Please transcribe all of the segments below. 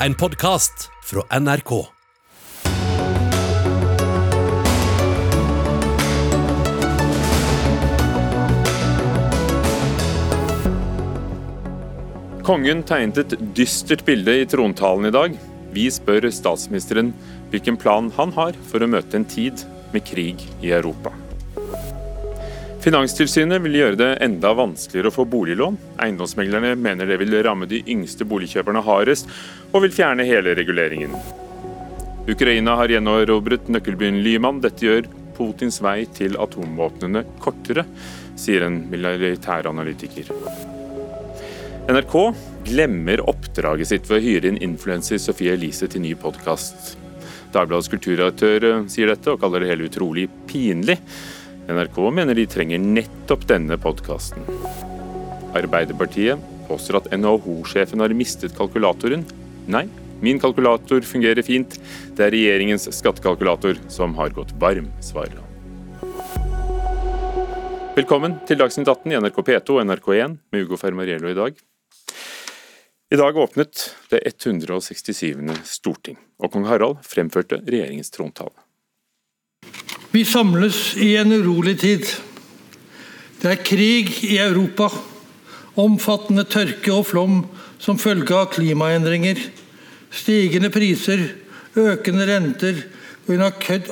en podkast fra NRK. Kongen tegnet et dystert bilde i trontalen i dag. Vi spør statsministeren hvilken plan han har for å møte en tid med krig i Europa. Finanstilsynet vil gjøre det enda vanskeligere å få boliglån. Eiendomsmeglerne mener det vil ramme de yngste boligkjøperne hardest, og vil fjerne hele reguleringen. Ukraina har gjenerobret nøkkelbyen Lyman. Dette gjør Putins vei til atomvåpnene kortere, sier en militæranalytiker. NRK glemmer oppdraget sitt ved å hyre inn influenser Sofie Elise til ny podkast. Dagbladets kulturredaktør sier dette, og kaller det hele utrolig pinlig. NRK mener de trenger nettopp denne podkasten. Arbeiderpartiet påstår at NHO-sjefen har mistet kalkulatoren. Nei, min kalkulator fungerer fint. Det er regjeringens skattekalkulator som har gått varm, svarer han. Velkommen til Dagsnytt 18 i NRK P2 og NRK1 med Ugo Fermariello i dag. I dag åpnet det 167. storting, og kong Harald fremførte regjeringens trontale. Vi samles i en urolig tid. Det er krig i Europa. Omfattende tørke og flom som følge av klimaendringer. Stigende priser, økende renter og en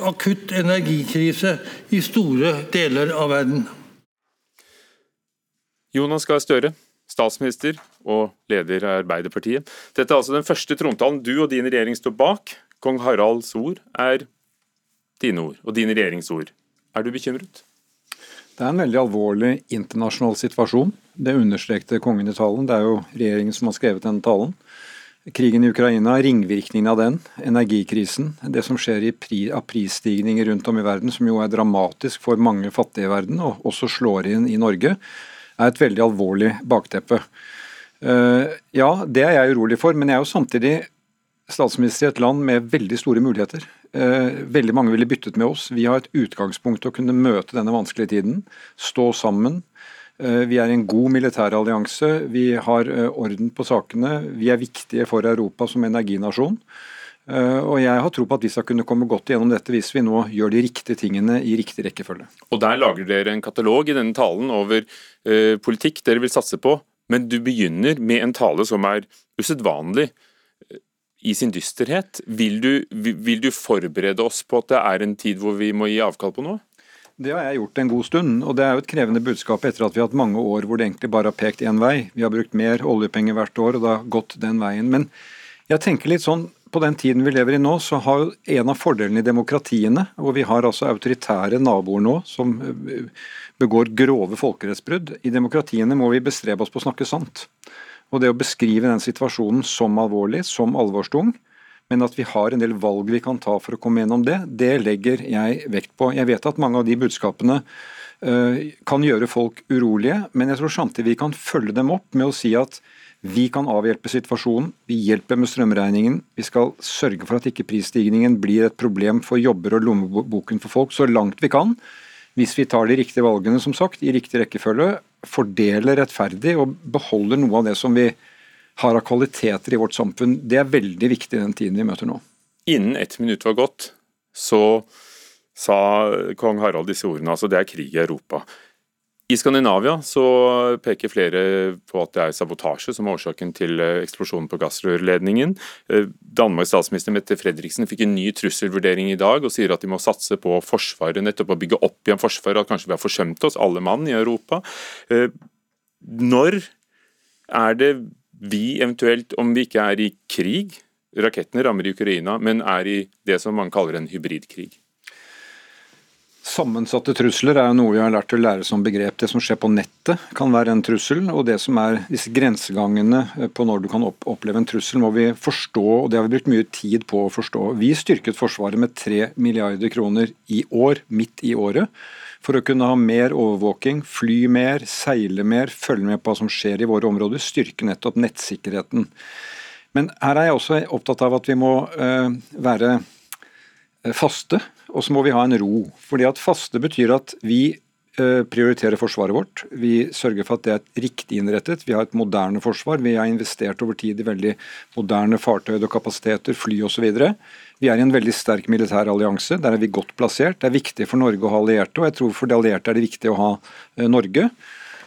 akutt energikrise i store deler av verden. Jonas Gahr Støre, statsminister og leder av Arbeiderpartiet. Dette er altså den første trontalen du og din regjering står bak. Kong Haralds ord er dine ord og dine regjeringsord. Er du bekymret? Det er en veldig alvorlig internasjonal situasjon. Det understrekte kongen i talen. Det er jo regjeringen som har skrevet denne talen. Krigen i Ukraina, ringvirkningene av den, energikrisen, det som skjer pri, av prisstigninger rundt om i verden, som jo er dramatisk for mange fattige i verden, og også slår inn i Norge, er et veldig alvorlig bakteppe. Uh, ja, det er jeg urolig for, men jeg er jo samtidig statsminister i et land med veldig store muligheter. Eh, veldig mange ville byttet med oss. Vi har et utgangspunkt til å kunne møte denne vanskelige tiden. Stå sammen. Eh, vi er en god militær allianse. Vi har eh, orden på sakene. Vi er viktige for Europa som energinasjon. Og jeg har tro på at vi skal kunne komme godt gjennom dette hvis vi nå gjør de riktige tingene i riktig rekkefølge. Og Der lager dere en katalog i denne talen over politikk dere vil satse på, men du begynner med en tale som er usedvanlig i sin dysterhet. Vil du, vil du, forberede oss på at det er en tid hvor vi må gi avkall på noe? Det har jeg gjort en god stund, og det er jo et krevende budskap etter at vi har hatt mange år hvor det egentlig bare har pekt én vei. Vi har brukt mer oljepenger hvert år, og det har gått den veien. Men jeg tenker litt sånn på den tiden vi lever i nå, så har en av fordelene i demokratiene, hvor vi har altså autoritære naboer nå som eh, begår grove folkerettsbrudd, i demokratiene må vi bestrebe oss på å snakke sant. Og det å beskrive den situasjonen som alvorlig, som alvorstung, men at vi har en del valg vi kan ta for å komme gjennom det, det legger jeg vekt på. Jeg vet at mange av de budskapene uh, kan gjøre folk urolige, men jeg tror samtidig vi kan følge dem opp med å si at vi kan avhjelpe situasjonen, vi hjelper med strømregningen. Vi skal sørge for at ikke prisstigningen blir et problem for jobber og lommeboken for folk, så langt vi kan. Hvis vi tar de riktige valgene, som sagt, i riktig rekkefølge, fordeler rettferdig og beholder noe av det som vi har av kvaliteter i vårt samfunn. Det er veldig viktig i den tiden vi møter nå. Innen ett minutt var gått, så sa kong Harald disse ordene, altså det er krig i Europa. I Skandinavia så peker flere på at det er sabotasje som er årsaken til eh, eksplosjonen på gassrørledningen. Eh, Danmarks statsminister Mette Fredriksen fikk en ny trusselvurdering i dag og sier at de må satse på Forsvaret, nettopp å bygge opp igjen Forsvaret, at kanskje vi har forsømt oss, alle mann i Europa. Eh, når er det vi eventuelt, om vi ikke er i krig, rakettene rammer i Ukraina, men er i det som man kaller en hybridkrig? Sammensatte trusler er jo noe vi har lært å lære som begrep. Det som skjer på nettet kan være en trussel, og det som er disse grensegangene eh, på når du kan oppleve en trussel, må vi forstå, og det har vi brukt mye tid på å forstå. Vi styrket Forsvaret med 3 milliarder kroner i år, midt i året, for å kunne ha mer overvåking, fly mer, seile mer, følge med på hva som skjer i våre områder, styrke nettopp nettsikkerheten. Men her er jeg også opptatt av at vi må uh, være eh, faste og så må vi ha en ro. Fordi at faste betyr at vi eh, prioriterer forsvaret vårt. Vi sørger for at det er riktig innrettet. Vi har et moderne forsvar. Vi har investert over tid i veldig moderne fartøy og kapasiteter, fly osv. Vi er i en veldig sterk militær allianse. Der er vi godt plassert. Det er viktig for Norge å ha allierte, og jeg tror for de allierte er det viktig å ha eh, Norge.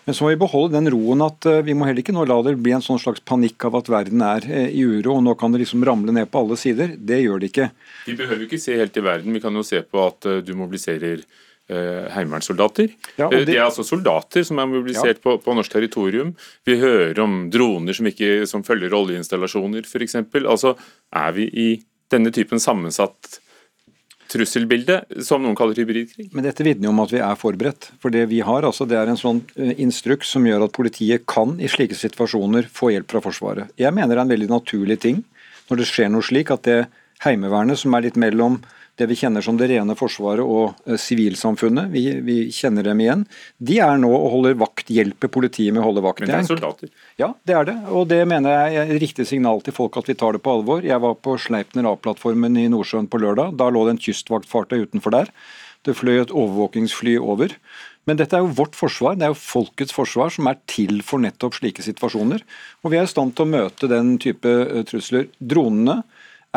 Men så må vi beholde den roen at eh, vi må heller ikke nå la det bli en sånn slags panikk av at verden er eh, i uro og nå kan det liksom ramle ned på alle sider. Det gjør det ikke. Vi behøver ikke se helt i verden, vi kan jo se på at eh, du mobiliserer heimevernssoldater. Ja, det... det... det er altså soldater som er mobilisert ja. på, på, norsk territorium. Vi hører om droner som, ikke, som følger oljeinstallasjoner f.eks. Altså, er vi i denne typen sammensatt trusselbilde, som noen kaller hybridkrig. Men dette vitner om at vi er forberedt. For det vi har, altså, det er en sånn eh, instruks som gjør at politiet kan i slike situasjoner få hjelp fra Forsvaret. Jeg mener det er en veldig naturlig ting når det skjer noe slik at det Heimevernet, som er litt mellom det vi kjenner som det rene forsvaret og eh, sivilsamfunnet. Vi, vi, kjenner dem igjen. De er nå og holder vakt, hjelper politiet med å holde vakt. Men det er soldater? Ja, det er det. Og det mener jeg er et riktig signal til folk at vi tar det på alvor. Jeg var på Sleipner A-plattformen i Nordsjøen på lørdag. Da lå det en kystvaktfartøy utenfor der. Det fløy et overvåkingsfly over. Men dette er jo vårt forsvar, det er jo folkets forsvar som er til for nettopp slike situasjoner. Og vi er i stand til å møte den type eh, trusler. Dronene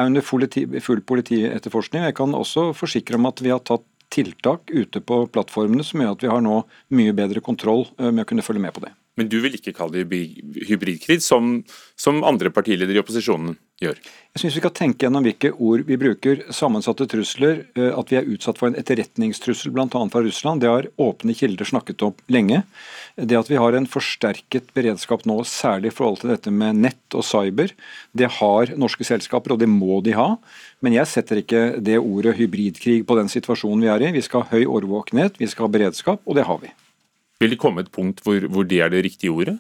er under full politietterforskning. Jeg kan også forsikre om at vi har tatt tiltak ute på plattformene som gjør at vi har nå mye bedre kontroll eh, med å kunne følge med på det. Men du vil ikke kalle det hybridkrig, som, som andre partiledere i opposisjonen gjør? Jeg syns vi skal tenke gjennom hvilke ord vi bruker. Sammensatte trusler, eh, at vi er utsatt for en etterretningstrussel bl.a. fra Russland, det har åpne kilder snakket om lenge. Det at vi har en forsterket beredskap nå, særlig i forhold til dette med nett og cyber, det har norske selskaper, og det må de ha. Men jeg setter ikke det ordet hybridkrig på den situasjonen vi er i. Vi skal ha høy årvåkenhet, vi skal ha beredskap, og det har vi. Vil det komme et punkt hvor, hvor det er det riktige ordet?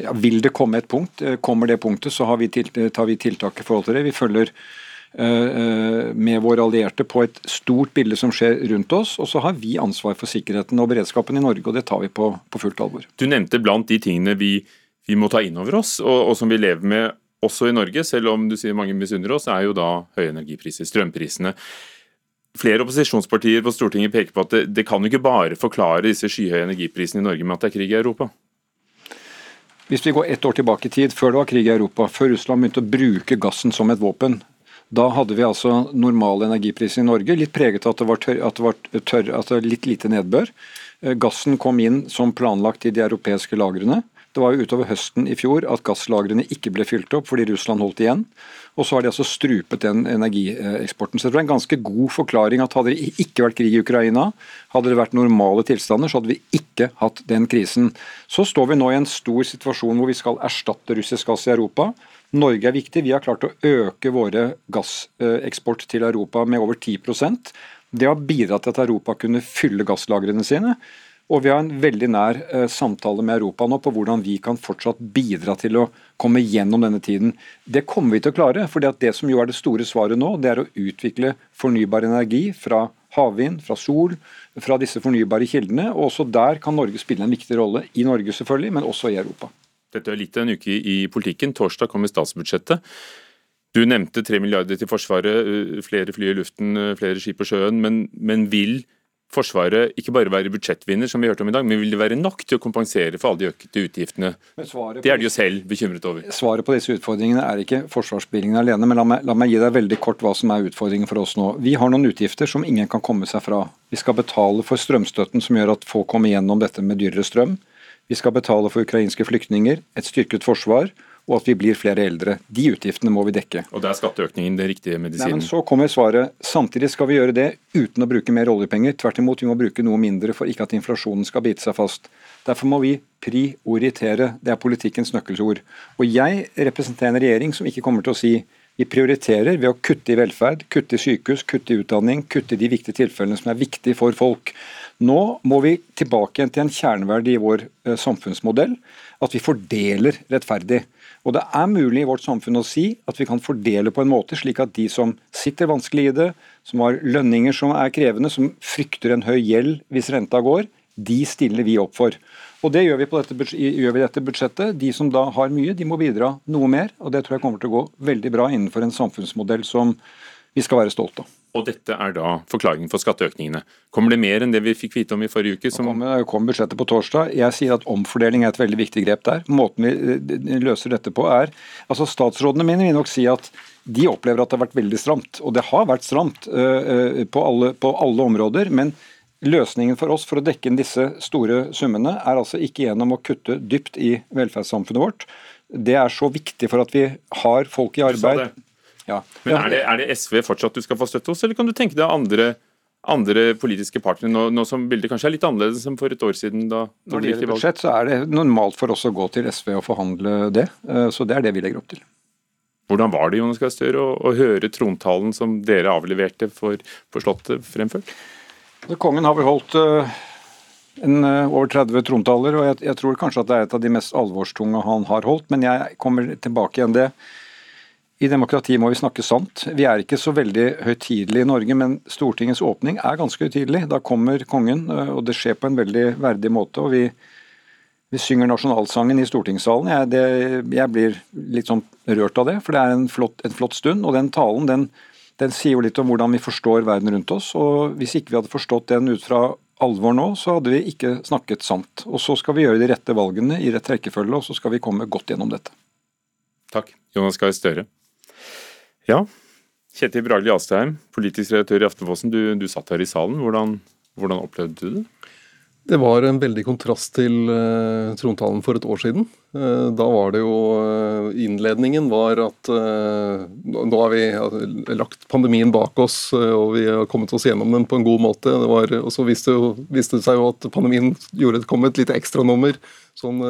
Ja, vil det komme et punkt? Eh, kommer det punktet, så vi til, tar vi tiltak i forhold til det. Vi følger uh, med våre allierte på et stort bilde som skjer rundt oss. Og så har vi ansvar for sikkerheten og beredskapen i Norge, og det tar vi på, på fullt alvor. Du nevnte blant de tingene vi, vi må ta inn over oss, og, og, som vi lever med også i Norge, selv om du sier mange misunner oss, er jo da høye energipriser, strømprisene. Flere opposisjonspartier på Stortinget peker på at det, det kan jo ikke bare forklare disse skyhøye energiprisene i Norge med at det er krig i Europa. Hvis vi går ett år tilbake i tid, før det var krig i Europa, før Russland begynte å bruke gassen som et våpen, da hadde vi altså normale energipriser i Norge, litt preget av at det var, tørr, at det var tørr, at litt lite nedbør. Eh, gassen kom inn som planlagt i de europeiske lagrene. Det var jo utover høsten i fjor at gasslagrene ikke ble fylt opp fordi Russland holdt igjen. Og så har de altså strupet den energieksporten. Så det er en ganske god forklaring at hadde det ikke vært krig i Ukraina, hadde det vært normale tilstander, så hadde vi ikke hatt den krisen. Så står vi nå i en stor situasjon hvor vi skal erstatte russisk gass i Europa. Norge er viktig. Vi har klart å øke våre gasseksport til Europa med over 10% Det har bidratt til at Europa kunne fylle gasslagrene sine. Og vi har en veldig nær eh, samtale med Europa nå på hvordan vi kan fortsatt bidra til å komme gjennom denne tiden. Det kommer vi til å klare. for det som jo er det store svaret nå, det er å utvikle fornybar energi fra havvind, fra sol, fra disse fornybare kildene. og Også der kan Norge spille en viktig rolle. I Norge selvfølgelig, men også i Europa. Dette er litt av en uke i politikken. Torsdag kommer statsbudsjettet. Du nevnte 3 milliarder til Forsvaret, eh, flere fly i luften, eh, flere skip på sjøen. Men, men vil Forsvaret ikke bare være budsjettvinner, som vi hørte om i dag, men vil det være nok til å kompensere for alle de økte utgiftene? Det er de jo selv bekymret over. Svaret på disse utfordringene er ikke forsvarsbevilgningene alene, men la meg, la meg, gi deg veldig kort hva som er utfordringen for oss nå. Vi har noen utgifter som ingen kan komme seg fra. Vi skal betale for strømstøtten som gjør at folk kommer gjennom dette med dyrere strøm. Vi skal betale for ukrainske flyktninger, et styrket forsvar og at vi blir flere eldre. De utgiftene må vi dekke. Og det er skatteøkningen det riktige medisinen? Nei, men Så kommer svaret. Samtidig skal vi gjøre det uten å bruke mer oljepenger. Tvert imot, vi må bruke noe mindre for ikke at inflasjonen skal bite seg fast. Derfor må vi prioritere. Det er politikkens nøkkelord. Og jeg representerer en regjering som ikke kommer til å si vi prioriterer ved å kutte i velferd, kutte i sykehus, kutte i utdanning, kutte i de viktige tilfellene som er viktige for folk. Nå må vi tilbake igjen til en kjerneverdi i vår eh, samfunnsmodell, at vi fordeler rettferdig. Og Det er mulig i vårt samfunn å si at vi kan fordele på en måte slik at de som sitter vanskelig i det, som har lønninger som er krevende, som frykter en høy gjeld hvis renta går, de stiller vi opp for. Og Det gjør vi, på dette, gjør vi dette budsjettet. De som da har mye, de må bidra noe mer. og Det tror jeg kommer til å gå veldig bra innenfor en samfunnsmodell som vi skal være stolte av. Og dette er da forklaringen for skatteøkningene. Kommer det mer enn det vi fikk vite om i forrige uke? Som... Kommer, kom budsjettet på torsdag. Jeg sier at omfordeling er et veldig viktig grep der. Måten vi eh, løser dette på er altså Statsrådene mine vil nok si at de opplever at det har vært veldig stramt. Og det har vært stramt uh, på, alle, på alle områder. men Løsningen for oss for å dekke inn disse store summene er altså ikke gjennom å kutte dypt i velferdssamfunnet vårt. Det er så viktig for at vi har folk i arbeid. Ja. Men er det, er det, SV fortsatt du skal få støtte hos, eller kan du tenke deg andre, andre politiske partnere, nå, nå, som bildet kanskje er litt annerledes enn for et år siden? da? Når det gjelder budsjett, så er det normalt for oss å gå til SV og forhandle det. Eh, så det er det vi legger opp til. Hvordan var det Jonas Gahr Støre, å, å, høre trontalen som dere avleverte for, for Slottet fremført? Kongen har vel holdt uh, en, uh, over 30 trontaler, og jeg, jeg, tror kanskje at det er et av de mest alvorstunge han har holdt. Men jeg kommer tilbake igjen det. I demokrati må vi snakke sant. Vi er ikke så veldig høytidelige i Norge, men Stortingets åpning er ganske høytidelig. Da kommer kongen, uh, og det skjer på en veldig verdig måte. og vi, vi synger nasjonalsangen i stortingssalen. Jeg, det, jeg, blir litt sånn rørt av det, for det er en flott, en flott stund. Og den talen den, den sier jo litt om hvordan vi forstår verden rundt oss. og Hvis ikke vi hadde forstått den ut fra alvor nå, så hadde vi ikke snakket sant. Og Så skal vi gjøre de rette valgene i rett rekkefølge, og så skal vi komme godt gjennom dette. Takk. Jonas Gahr Støre. Ja, Kjetil Bragli Astheim, politisk redaktør i Aftenposten. Du, du satt her i salen. Hvordan, hvordan opplevde du det? Det var en veldig kontrast til uh, trontalen for et år siden. Uh, da var det jo uh, Innledningen var at nå har vi lagt pandemien bak oss og vi har kommet oss gjennom den på en god måte. Det var, og så viste, viste, det seg jo at pandemien gjorde kom et lite ekstranummer sånn,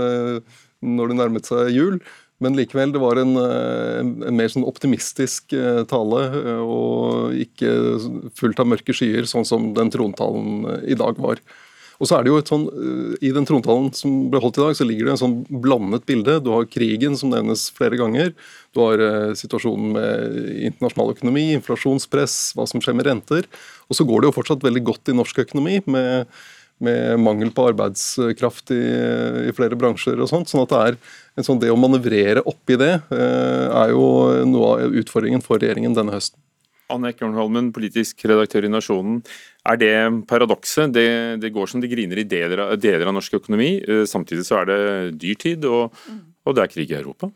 når det nærmet seg jul. Men likevel, det var en, en mer sånn optimistisk tale, og ikke fullt av mørke skyer, sånn som den trontalen i dag var. Og så er det jo et sånn, eh, I den trontalen som ble holdt i dag, så ligger det en sånn blandet bilde. Du har krigen, som nevnes flere ganger. Du har eh, situasjonen med internasjonal økonomi, inflasjonspress, hva som skjer med renter. Og så går det jo fortsatt veldig godt i norsk økonomi, med, med mangel på arbeidskraft i, i, flere bransjer og sånt. sånn at det er en sånn det å manøvrere oppi det eh, er jo noe av utfordringen for regjeringen denne høsten. Anne Ekornholmen, politisk redaktør i Nasjonen. Er det paradokset? Det, det, går som det griner i deler av, deler av norsk økonomi. Eh, samtidig så er det dyrtid, og, og det er krig i Europa.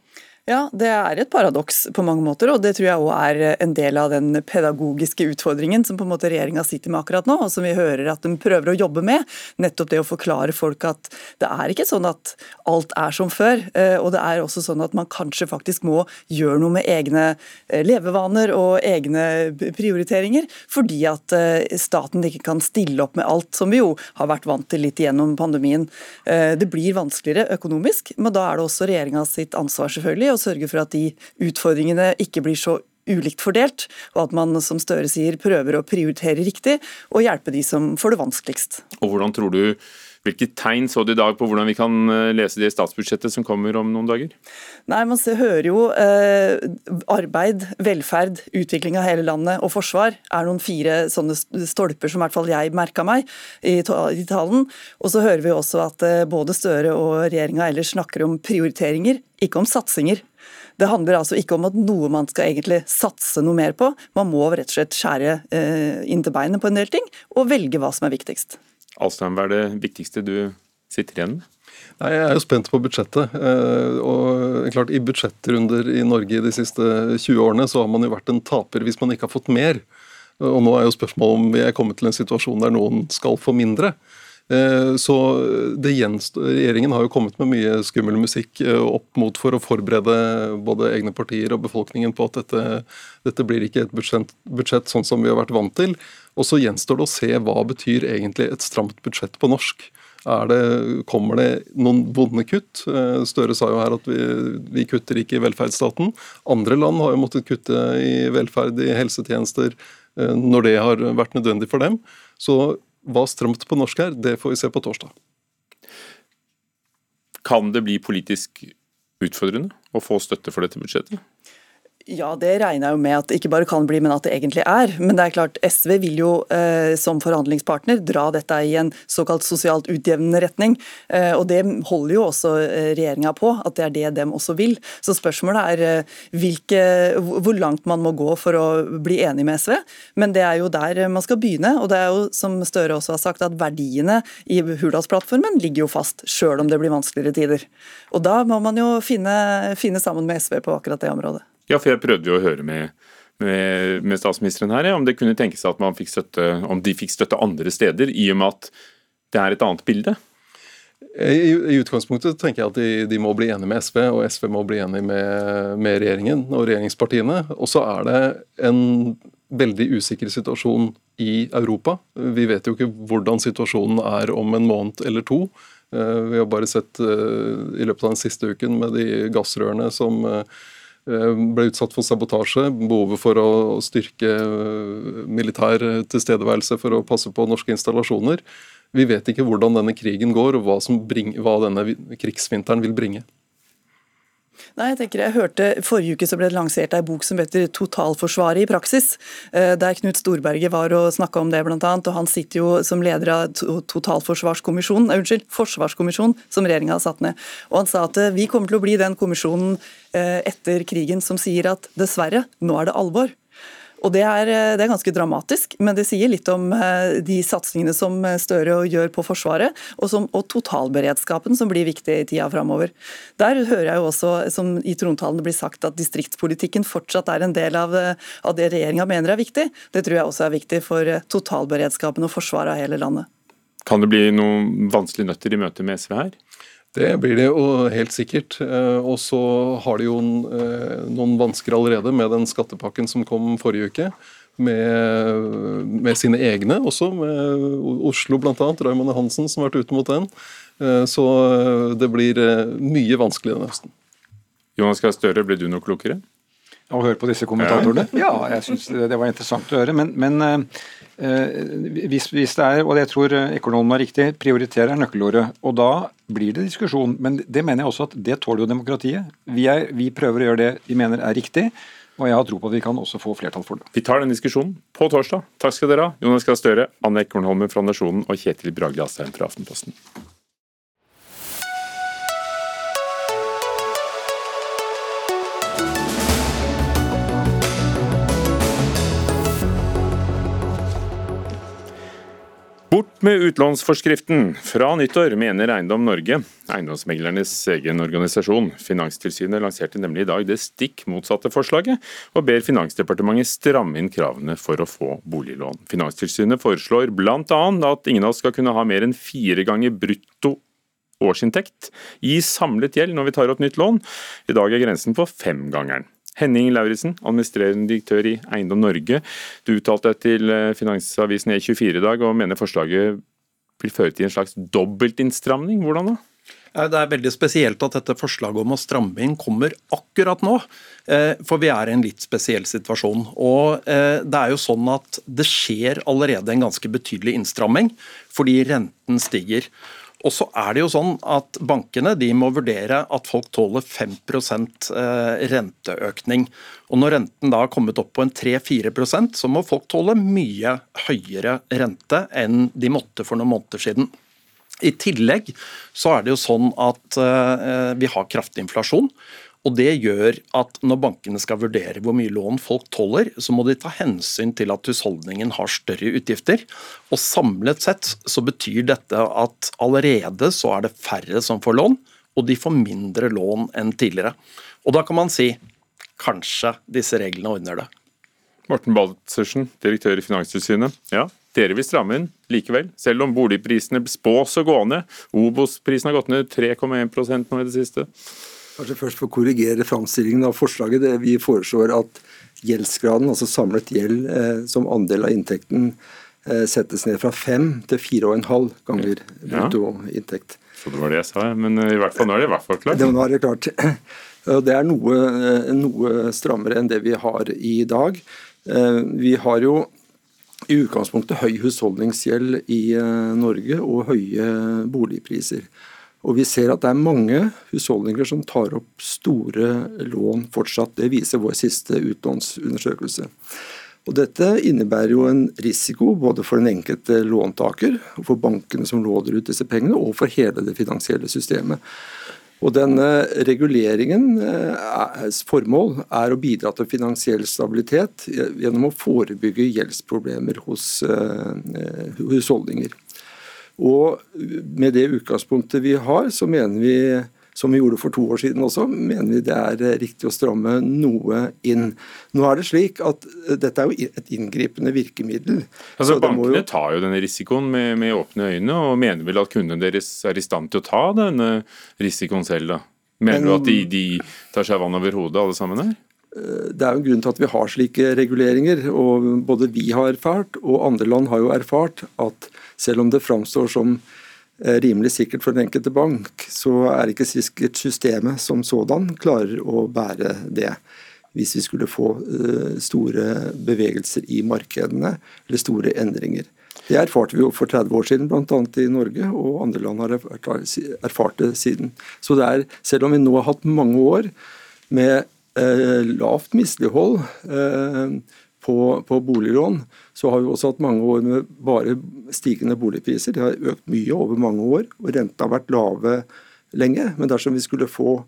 Ja, det er et paradoks på mange måter, og det tror jeg òg er en del av den pedagogiske utfordringen som på en måte regjeringa sitter med akkurat nå, og som vi hører at de prøver å jobbe med. Nettopp det å forklare folk at det er ikke sånn at alt er som før. Eh, og det er også sånn at man kanskje faktisk må gjøre noe med egne eh, levevaner og egne prioriteringer, fordi at eh, staten ikke kan stille opp med alt, som vi jo har vært vant til litt gjennom pandemien. Det blir vanskeligere økonomisk, men da er det også regjeringa sitt ansvar selvfølgelig sørge for at de utfordringene ikke blir så ulikt fordelt, og at man som Støre sier prøver å prioritere riktig og hjelpe de som får det vanskeligst. Og hvordan tror du hvilke tegn så du i dag på hvordan vi kan eh, lese det i statsbudsjettet som kommer om noen dager? Nei, Man hører jo eh, arbeid, velferd, utvikling av hele landet og forsvar er noen fire sånne stolper som i hvert fall jeg merka meg i, i talen. Og så hører vi også at eh, både Støre og regjeringa ellers snakker om prioriteringer, ikke om satsinger. Det handler altså ikke om at noe man skal egentlig satse noe mer på. Man må rett og slett skjære eh, inn til beinet på en del ting, og velge hva som er viktigst. Alstein, hva er det viktigste du sitter igjen med? Nei, Jeg er jo spent på budsjettet. Eh, og klart I budsjettrunder i Norge de siste 20 årene så har man jo vært en taper hvis man ikke har fått mer. Og Nå er jo spørsmålet om vi er kommet til en situasjon der noen skal få mindre. Eh, så Regjeringen har jo kommet med mye skummel musikk eh, opp mot for å forberede både egne partier og befolkningen på at dette, dette blir ikke et budsjett, budsjett, sånn som vi har vært vant til. Og så gjenstår det å se hva betyr egentlig et stramt budsjett på norsk. Det, kommer det noen vonde kutt? Eh, Støre sa jo her at vi, vi, kutter ikke i velferdsstaten. Andre land har jo måttet kutte i velferd i helsetjenester når det har vært nødvendig for dem. Så hva stramt på norsk er, det får vi se på torsdag. Kan det bli politisk utfordrende å få støtte for dette budsjettet? Ja, det regner jeg jo med at det ikke bare kan bli, men at det egentlig er. Men det er klart, SV vil jo eh, som forhandlingspartner dra dette i en såkalt sosialt utjevnende retning. Eh, og det holder jo også eh, regjeringa på, at det er det dem også vil. Så spørsmålet er eh, hvilke, hvor langt man må gå for å bli enig med SV. Men det er jo der man skal begynne. Og det er jo, som Støre også har sagt, at verdiene i Hurdalsplattformen ligger jo fast, sjøl om det blir vanskeligere tider. Og da må man jo finne, finne sammen med SV på akkurat det området. Ja, for jeg prøvde jo å høre med, med, med statsministeren her, ja, om det kunne tenkes at man fikk støtte, om de fikk støtte andre steder, i og med at det er et annet bilde? I, I, utgangspunktet tenker jeg at de, de, må bli enige med SV, og SV må bli enig med, med regjeringen og regjeringspartiene. Og så er det en veldig usikker situasjon i Europa. Vi vet jo ikke hvordan situasjonen er om en måned eller to. Eh, vi har bare sett eh, i løpet av den siste uken med de gassrørene som eh, Eh, ble utsatt for sabotasje, behovet for å styrke eh, militær tilstedeværelse for å passe på norske installasjoner. Vi vet ikke hvordan denne krigen går, og hva, bring, hva denne krigsvinteren vil bringe. Nei, jeg tenker jeg hørte Forrige uke så ble det lansert ei bok som heter 'Totalforsvaret i praksis', eh, der Knut Storberget var og snakka om det, blant annet, og Han sitter jo som leder av totalforsvarskommisjonen, unnskyld, forsvarskommisjonen som regjeringa har satt ned. Og Han sa at eh, vi kommer til å bli den kommisjonen eh, etter krigen som sier at dessverre, nå er det alvor. Og det er, eh, det er, ganske dramatisk, men det sier litt om eh, de satsingene som eh, Støre gjør på Forsvaret, og, som, og totalberedskapen som blir viktig i tida framover. Der hører jeg jo også, som i trontalen det blir sagt, at distriktspolitikken fortsatt er en del av, av det regjeringa mener er viktig. Det tror jeg også er viktig for totalberedskapen og forsvaret av hele landet. Kan det bli noen vanskelige nøtter i møte med SV her? Det blir det jo helt sikkert. Eh, og så har de jo eh, noen vansker allerede med den skattepakken som kom forrige uke. Med, med sine egne også, med Oslo bl.a. Raymond Hansen som har vært ute mot den. Eh, så det blir mye vanskeligere denne høsten. Jonas Gahr Støre, ble du noe klokere? Å høre på disse kommentatorene? Ja, jeg syns det var interessant å høre. Men, men Eh, hvis, hvis, det er, og jeg tror økonomen er riktig, prioriterer er nøkkelordet. Og da blir det diskusjon. Men det mener jeg også at det tåler jo demokratiet. Vi, er, vi prøver å gjøre det vi mener er riktig. Og jeg har tro på at vi kan også få flertall for det. Vi tar den diskusjonen på torsdag. Takk skal dere ha. Jonas Gahr Støre, Anne Ekornholmen fra Nasjonen og Kjetil Bragli Astheim fra Aftenposten. Bort med utlånsforskriften! Fra nyttår, mener Eiendom Norge. Eiendomsmeglernes egen organisasjon. Finanstilsynet lanserte nemlig i dag det stikk motsatte forslaget, og ber Finansdepartementet stramme inn kravene for å få boliglån. Finanstilsynet foreslår bl.a. at ingen av oss skal kunne ha mer enn fire ganger brutto årsinntekt i samlet gjeld når vi tar opp nytt lån. I dag er grensen på femgangeren. Henning Lauritzen, administrerende direktør i Eiendom Norge. Du uttalte deg til eh, Finansavisen E24 i dag og mener forslaget vil føre til en slags dobbeltinnstramning. Hvordan da? Det er veldig spesielt at dette forslaget om å stramme inn kommer akkurat nå. Eh, for vi er i en litt spesiell situasjon. Og eh, det er jo sånn at det skjer allerede en ganske betydelig innstramming fordi renten stiger. Og så er det jo sånn at Bankene de må vurdere at folk tåler 5 eh, renteøkning. Og Når renten da har kommet opp på en 3-4% så må folk tåle mye høyere rente enn de måtte for noen måneder siden. I tillegg så er det jo sånn at eh, vi har kraftig inflasjon. Og Det gjør at når bankene skal vurdere hvor mye lån folk tåler, så må de ta hensyn til at husholdningen har større utgifter. Og Samlet sett så betyr dette at allerede så er det færre som får lån, og de får mindre lån enn tidligere. Og Da kan man si kanskje disse reglene ordner det. Morten Baltzersen, direktør i Finanstilsynet. Ja, dere vil stramme inn likevel, selv om boligprisene spås å gå ned. Obos-prisen har gått ned 3,1 nå i det siste. Kanskje først for å korrigere framstillingen av forslaget. Det vi foreslår at gjeldsgraden, altså samlet gjeld eh, som andel av inntekten, eh, settes ned fra fem til fire og en halv ganger bruttoinntekt. Ja. Så det var det jeg sa, men eh, i hvert fall nå er det i hvert fall klart. Det, nå er det klart. Det er noe, noe strammere enn det vi har i dag. Vi har jo i utgangspunktet høy husholdningsgjeld i Norge og høye boligpriser. Og vi ser at det er mange husholdninger som tar opp store lån fortsatt. Det viser vår siste utlånsundersøkelse. Og Dette innebærer jo en risiko både for den enkelte låntaker, for bankene som låner ut disse pengene, og for hele det finansielle systemet. Og denne Reguleringens eh, formål er å bidra til finansiell stabilitet gjennom å forebygge gjeldsproblemer hos eh, husholdninger. Og Med det utgangspunktet vi har, så mener vi som vi gjorde for to år siden også, mener vi det er riktig å stramme noe inn. Nå er det slik at eh, Dette er jo et inngripende virkemiddel. Altså Bankene jo... tar jo denne risikoen med, med, åpne øyne, og mener vel at kundene deres er i stand til å ta denne risikoen selv? da? Mener Men... du at de, de tar seg vann over hodet alle sammen her? Eh, det er jo en grunn til at vi har slike reguleringer. og Både vi har erfart, og andre land har jo erfart, at selv om det framstår som Eh, rimelig sikkert for den enkelte bank, så er ikke sikkert systemet som sådan klarer å bære det. Hvis vi skulle få eh, store bevegelser i markedene eller store endringer. Det erfarte vi jo for 30 år siden, bl.a. i Norge, og andre land har erfart det siden. Så det er, selv om vi nå har hatt mange år med lavt mislighold eh, på, på boliglån, så har vi også hatt mange år med bare stigende boligpriser. De har økt mye over mange år, og renta har vært lave lenge. Men dersom vi skulle få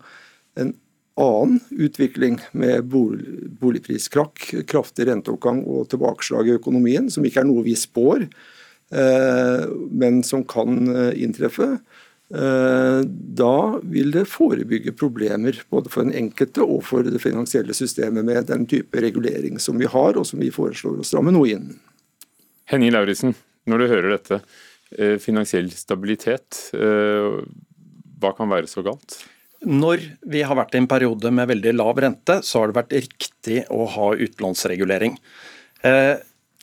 en annen utvikling med boligpriskrakk, kraftig renteoppgang og tilbakeslag i økonomien, som ikke er noe vi spår, eh, men som kan eh, inntreffe, Eh, da vil det forebygge problemer både for den enkelte og for det finansielle systemet med den type regulering som vi har, og som vi foreslår å stramme noe inn. Henning Lauritzen, når du hører dette, eh, finansiell stabilitet, eh, hva kan være så galt? Når vi har vært i en periode med veldig lav rente, så har det vært riktig å ha utlånsregulering.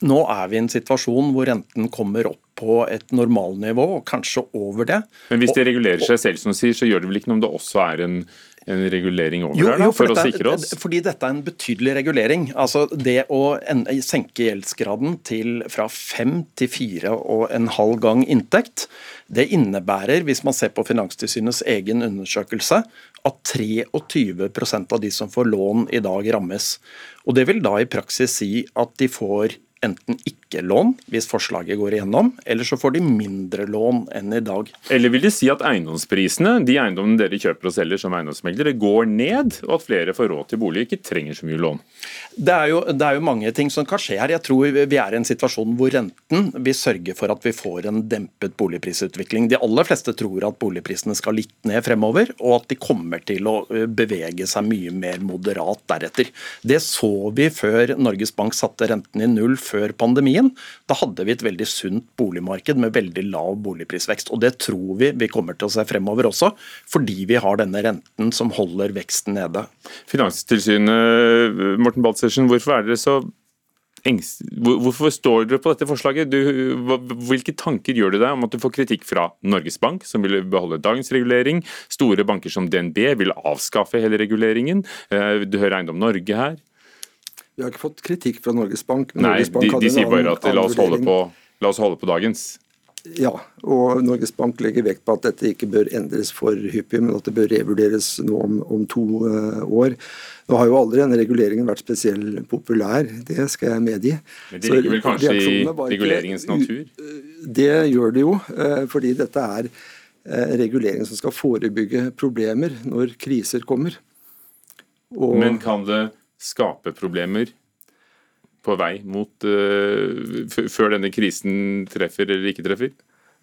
Nå er vi i en situasjon hvor renten kommer opp på et normalnivå, og kanskje over det. Men hvis de regulerer seg selv, som sier, så gjør det vel ikke noe om det også er en, en regulering over jo, der, da, jo, for, for dette, å sikre oss? Fordi dette er en betydelig regulering. Altså Det å senke gjeldsgraden til fra fem til fire og en halv gang inntekt, det innebærer, hvis man ser på Finanstilsynets egen undersøkelse, at 23% av de som får lån i dag rammes. Og Det vil da i praksis si at de får enten ikke lån hvis forslaget går igjennom, eller så får de mindre lån enn i dag. Eller vil det si at eiendomsprisene, de eiendommene dere kjøper og selger som eiendomsmeglere, går ned, og at flere får råd til bolig, ikke trenger så mye lån? Det er, jo, det er jo mange ting som kan skje her. Jeg tror vi er i en situasjon hvor renten vil sørge for at vi får en dempet boligprisutvikling. De aller fleste tror at boligprisene skal litt ned fremover, og at de kommer til å bevege seg mye mer moderat deretter. Det så vi før Norges Bank satte renten i null før pandemien. Da hadde vi et veldig sunt boligmarked med veldig lav boligprisvekst. Og det tror vi vi kommer til å se fremover også, fordi vi har denne renten som holder veksten nede. Finanstilsynet, Morten Baltzersen, hvorfor er dere så. Hvorfor står dere på dette forslaget? Du, hvilke tanker gjør du deg om at du får kritikk fra Norges Bank, som vil beholde dagens regulering? Store banker som DNB vil avskaffe hele reguleringen. Eh, du hører Eiendom Norge her. Vi har ikke fått kritikk fra Norges Bank. Nei, Norges Bank de, de sier bare at la oss, på, la oss, holde på, dagens. Ja, og Norges Bank legger vekt på at dette ikke bør endres for hyppig, men at det bør revurderes nå om, om to uh, år. Nå har jo aldri denne reguleringen vært spesielt populær, det skal jeg medgi. Men det ligger vel kanskje i reguleringens natur? Det gjør det jo, uh, fordi dette er uh, regulering som skal forebygge problemer når kriser kommer. Og, men kan det skape problemer på vei mot uh, Før denne krisen treffer eller ikke treffer?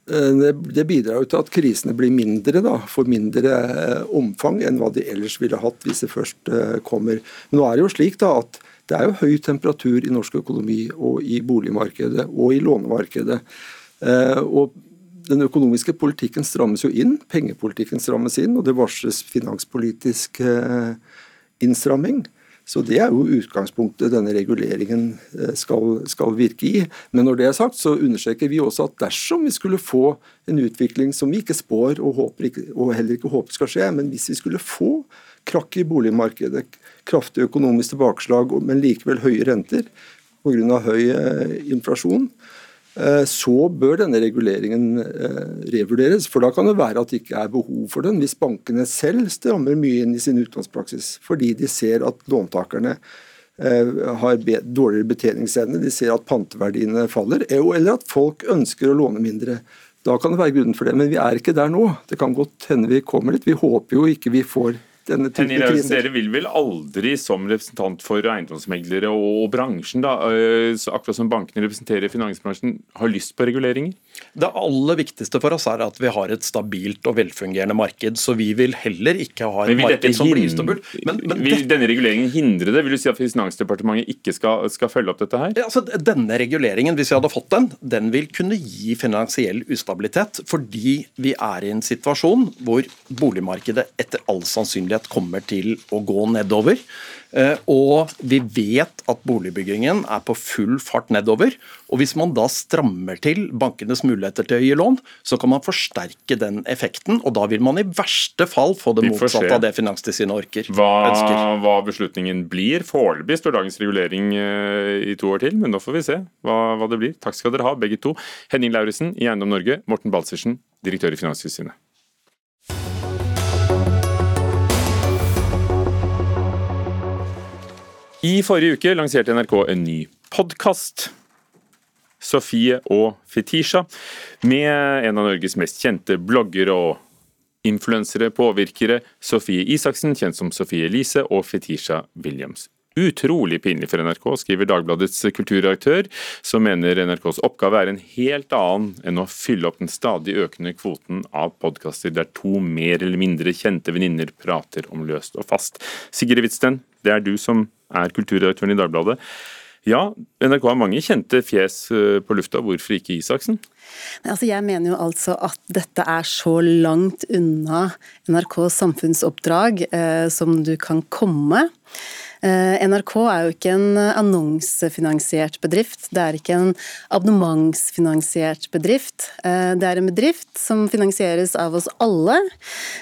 Eh, det bidrar jo til at krisene blir mindre, da, får mindre eh, omfang enn hva de ellers ville hatt hvis det først kommer. Men nå er det jo slik da at det er jo høy temperatur i norsk økonomi og i boligmarkedet og i lånemarkedet. Og den økonomiske politikken strammes jo inn, pengepolitikken strammes inn, og det varsles finanspolitisk innstramming. Så Det er jo utgangspunktet denne reguleringen eh, skal, skal, virke i. Men når det er sagt, så understreker vi også at dersom vi skulle få en utvikling som vi ikke spår og, ikke, og heller ikke håper skal skje, men hvis vi skulle få krakk i boligmarkedet, kraftig økonomisk tilbakeslag, men likevel høye renter pga. høy eh, inflasjon, så bør denne reguleringen eh, revurderes. For da kan det være at det ikke er behov for den, hvis bankene selv strammer mye inn i sin utlånspraksis fordi de ser at låntakerne har dårligere betjeningsevne, de ser at panteverdiene faller, eller at folk ønsker å låne mindre. Da kan det være grunnen for det, men vi er ikke der nå. Det kan godt hende vi kommer dit. Vi håper jo ikke vi får denne typen kriser. Dere vil vel aldri som representant for eiendomsmeglere og bransjen, da, øh, akkurat som bankene representerer finansbransjen, har lyst på reguleringer? Det aller viktigste for oss er at vi har et stabilt og velfungerende marked. Så vi vil heller ikke ha et marked som blir ustabilt. Men, men vil denne reguleringen hindre det? Vil du si at Finansdepartementet ikke skal, skal følge opp dette her? Ja, Altså, denne reguleringen, hvis vi hadde fått den, den vil kunne gi finansiell ustabilitet. Fordi vi er i en situasjon hvor boligmarkedet etter all sannsynlighet sannsynlighet kommer til å gå nedover. Eh, og vi vet at boligbyggingen er på full fart nedover. Og hvis man da strammer til bankenes muligheter til å gi lån, så kan man forsterke den effekten. Og da vil man i verste fall få det motsatte av det Finanstilsynet orker. Hva, hva beslutningen blir. Foreløpig står dagens regulering eh, i to år til, men nå får vi se hva, hva det blir. Takk skal dere ha, begge to. Henning Lauritzen i Eiendom Norge, Morten Balsersen, direktør i Finanstilsynet. I forrige uke lanserte NRK en ny podkast. Sofie og Fetisha, med en av Norges mest kjente bloggere og influensere, påvirkere, Sofie Isaksen, kjent som Sofie Elise, og Fetisha Williams. Utrolig pinlig for NRK, skriver Dagbladets kulturredaktør, som mener NRKs oppgave er en helt annen enn å fylle opp den stadig økende kvoten av podkaster der to mer eller mindre kjente venninner prater om løst og fast. Sigrid Hvitsten, det er du som er kulturredaktøren i Dagbladet. Ja, NRK har mange kjente fjes eh, på lufta, hvorfor ikke Isaksen? Altså, jeg mener jo altså at dette er så langt unna NRKs samfunnsoppdrag eh, som du kan komme. Eh, NRK er jo ikke en annonsefinansiert bedrift, det er ikke en abonnementsfinansiert bedrift. Eh, det er en bedrift som finansieres av oss alle,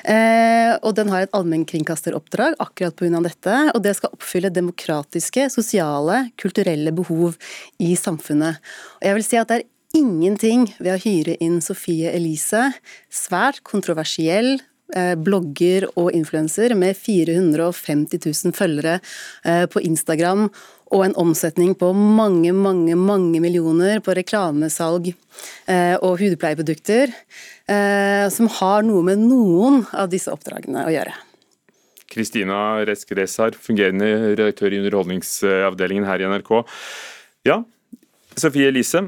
eh, og den har et allmennkringkasteroppdrag akkurat pga. dette. Og det skal oppfylle demokratiske, sosiale, kulturelle behov i samfunnet. Og jeg vil si at det er ingenting ved å hyre inn Sofie Elise, svært kontroversiell, Eh, blogger og influenser med 450 000 følgere eh, på Instagram og en omsetning på mange, mange, mange millioner på reklamesalg eh, og hudpleieprodukter, som har noe med noen av disse oppdragene å gjøre. Kristina Resk Resar, fungerende redaktør i Underholdningsavdelingen her i NRK. Ja, Sofie Elise,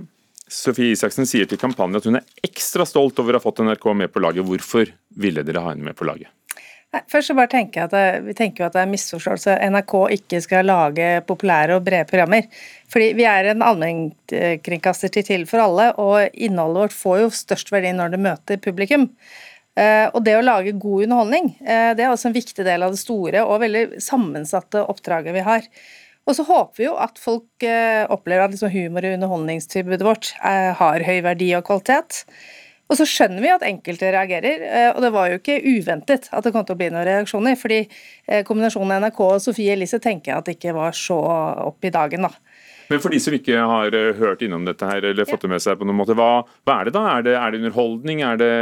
Sofie Isaksen sier til kampanjen at hun er ekstra stolt over å ha fått NRK med på laget. Hvorfor ville dere ha henne med på laget? Først så bare tenker jeg at det, Vi tenker jo at det er misforståelse. NRK ikke skal lage populære og brede programmer. Fordi Vi er en allmennkringkaster til til for alle, og innholdet vårt får jo størst verdi når det møter publikum. Eh, og det å lage god underholdning, eh, det er også en viktig del av det store og veldig sammensatte oppdraget vi har. Og så håper vi jo at folk eh, opplever at liksom humor- i underholdningstilbudet vårt eh, har høy verdi og kvalitet. Og så skjønner vi at enkelte reagerer, eh, og det var jo ikke uventet at det kom til å bli noen reaksjoner. fordi kombinasjonen NRK og Sofie Elise tenker jeg at det ikke var så opp i dagen, da. Men for de som ikke har hørt innom dette her, eller fått det med seg på noen måte, hva, hva er det da? Er det, er det underholdning? Er det,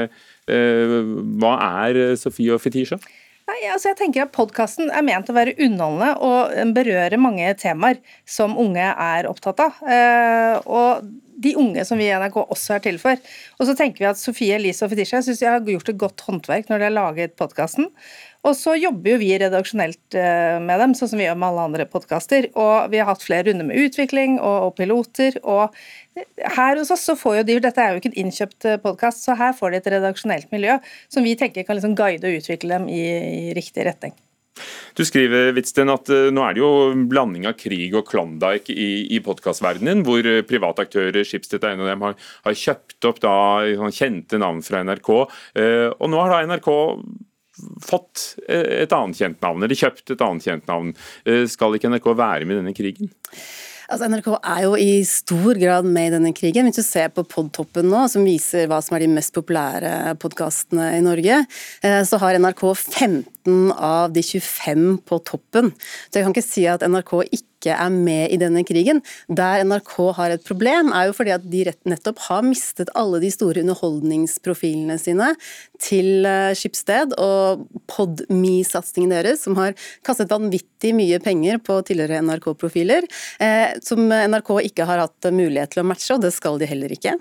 eh, hva er Sofie og Fetisha? Nei, altså jeg tenker at Podkasten er ment å være underholdende og berøre mange temaer som unge er opptatt av. Eh, og de unge som vi i NRK også er til for. Og så tenker vi at Sofie Elise og Fetisha syns de har gjort et godt håndverk når de har laget podkasten. Og så jobber jo vi redaksjonelt eh, med dem, sånn som vi gjør med alle andre podkaster. Og vi har hatt flere runder med utvikling og, og piloter. Og her hos oss så får jo de Dette er jo ikke en innkjøpt eh, podkast, så her får de et redaksjonelt miljø som vi tenker kan liksom guide og utvikle dem i, i riktig retning. Du skriver Wittsten, at uh, nå er det jo blanding av krig og Klondyke i, i podkastverdenen, hvor private aktører, Schibsted av dem, har, har kjøpt opp da, kjente navn fra NRK. Og nå har da NRK fått eh, et annet kjent navn, eller kjøpt et annet kjent navn. Eh, skal ikke NRK være med i denne krigen? Altså NRK er jo i stor grad med i denne krigen. Hvis du ser på Podtoppen nå, som viser hva som er de mest populære podkastene i Norge, eh, så har NRK 15 15 av de 25 på toppen. Så jeg kan ikke si at NRK ikke er med i denne krigen. Der NRK har et problem, er jo fordi at de nettopp har mistet alle de store underholdningsprofilene sine til eh, Skipsted og Podme-satsingen deres, som har kastet vanvittig mye penger på tidligere NRK-profiler, eh, som NRK ikke har hatt mulighet til å matche, og det skal de heller ikke.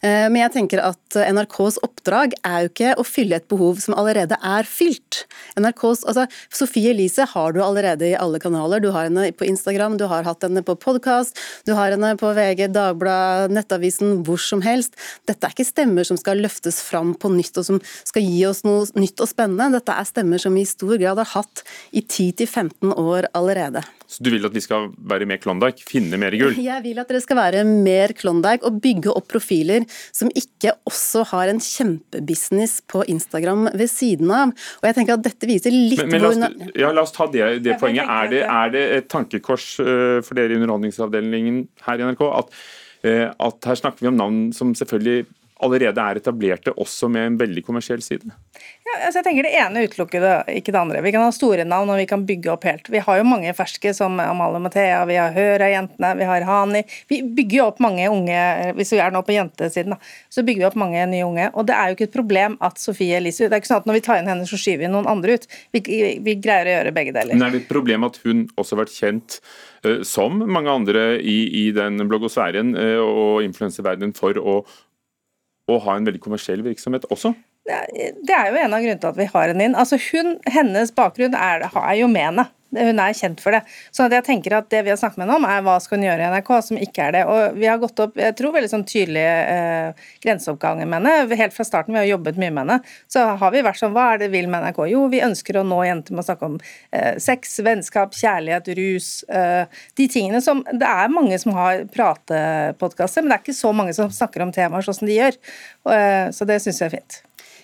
Eh, men jeg tenker at NRKs oppdrag er jo ikke å fylle et behov som allerede er fylt. NRKs, altså Sofie Elise har du allerede i alle kanaler. Du har henne på Instagram, du har hatt henne på podkast, du har henne på VG, Dagbladet, Nettavisen, hvor som helst. Dette er ikke stemmer som skal løftes fram på nytt og som skal gi oss noe nytt og spennende. Dette er stemmer som vi i stor grad har hatt i 10-15 år allerede. Så du vil at vi skal være mer Klondyke, finne mer gull? Jeg vil at dere skal være mer Klondyke og bygge opp profiler som ikke også har en kjempebusiness på Instagram ved siden av. Og jeg tenker at dette viser litt men, men la, oss, ja, la oss ta det, det poenget. Er det, er det, et tankekors uh, for dere i Underholdningsavdelingen her i NRK at, uh, at her snakker vi om navn som selvfølgelig allerede er etablerte, også med en veldig kommersiell side? Ja, altså jeg tenker Det ene utelukker det, ikke det andre. Vi kan ha store navn og vi kan bygge opp helt. Vi har jo mange ferske som Amalie Mathea, vi har Høra-jentene, vi har Hani. Vi bygger jo opp mange unge, hvis vi er nå på jentesiden, da, så bygger vi opp mange nye unge. Og det er jo ikke et problem at Sofie Elise Det er ikke sånn at når vi tar inn henne, så skyver vi noen andre ut. Vi, vi greier å gjøre begge deler. Men er det et problem at hun også har vært kjent uh, som mange andre i, i den bloggosfæren uh, og influenserverdenen for å å ha en veldig kommersiell virksomhet også? Det er jo en av grunnene til at vi har henne inn. Altså hun, Hennes bakgrunn er, er jo MENA. Hun er kjent for det. Så jeg tenker at Det vi har snakket med henne om, er hva skal hun gjøre i NRK, som ikke er det. Og Vi har gått opp jeg tror, veldig sånn tydelige eh, grenseoppganger med henne. Helt fra starten, vi har jobbet mye med henne, så har vi vært sånn Hva er det vi vil med NRK? Jo, vi ønsker å nå jenter med å snakke om eh, sex, vennskap, kjærlighet, rus. Eh, de tingene som Det er mange som har pratepodkaster, men det er ikke så mange som snakker om temaer sånn som de gjør. Eh, så det syns jeg er fint.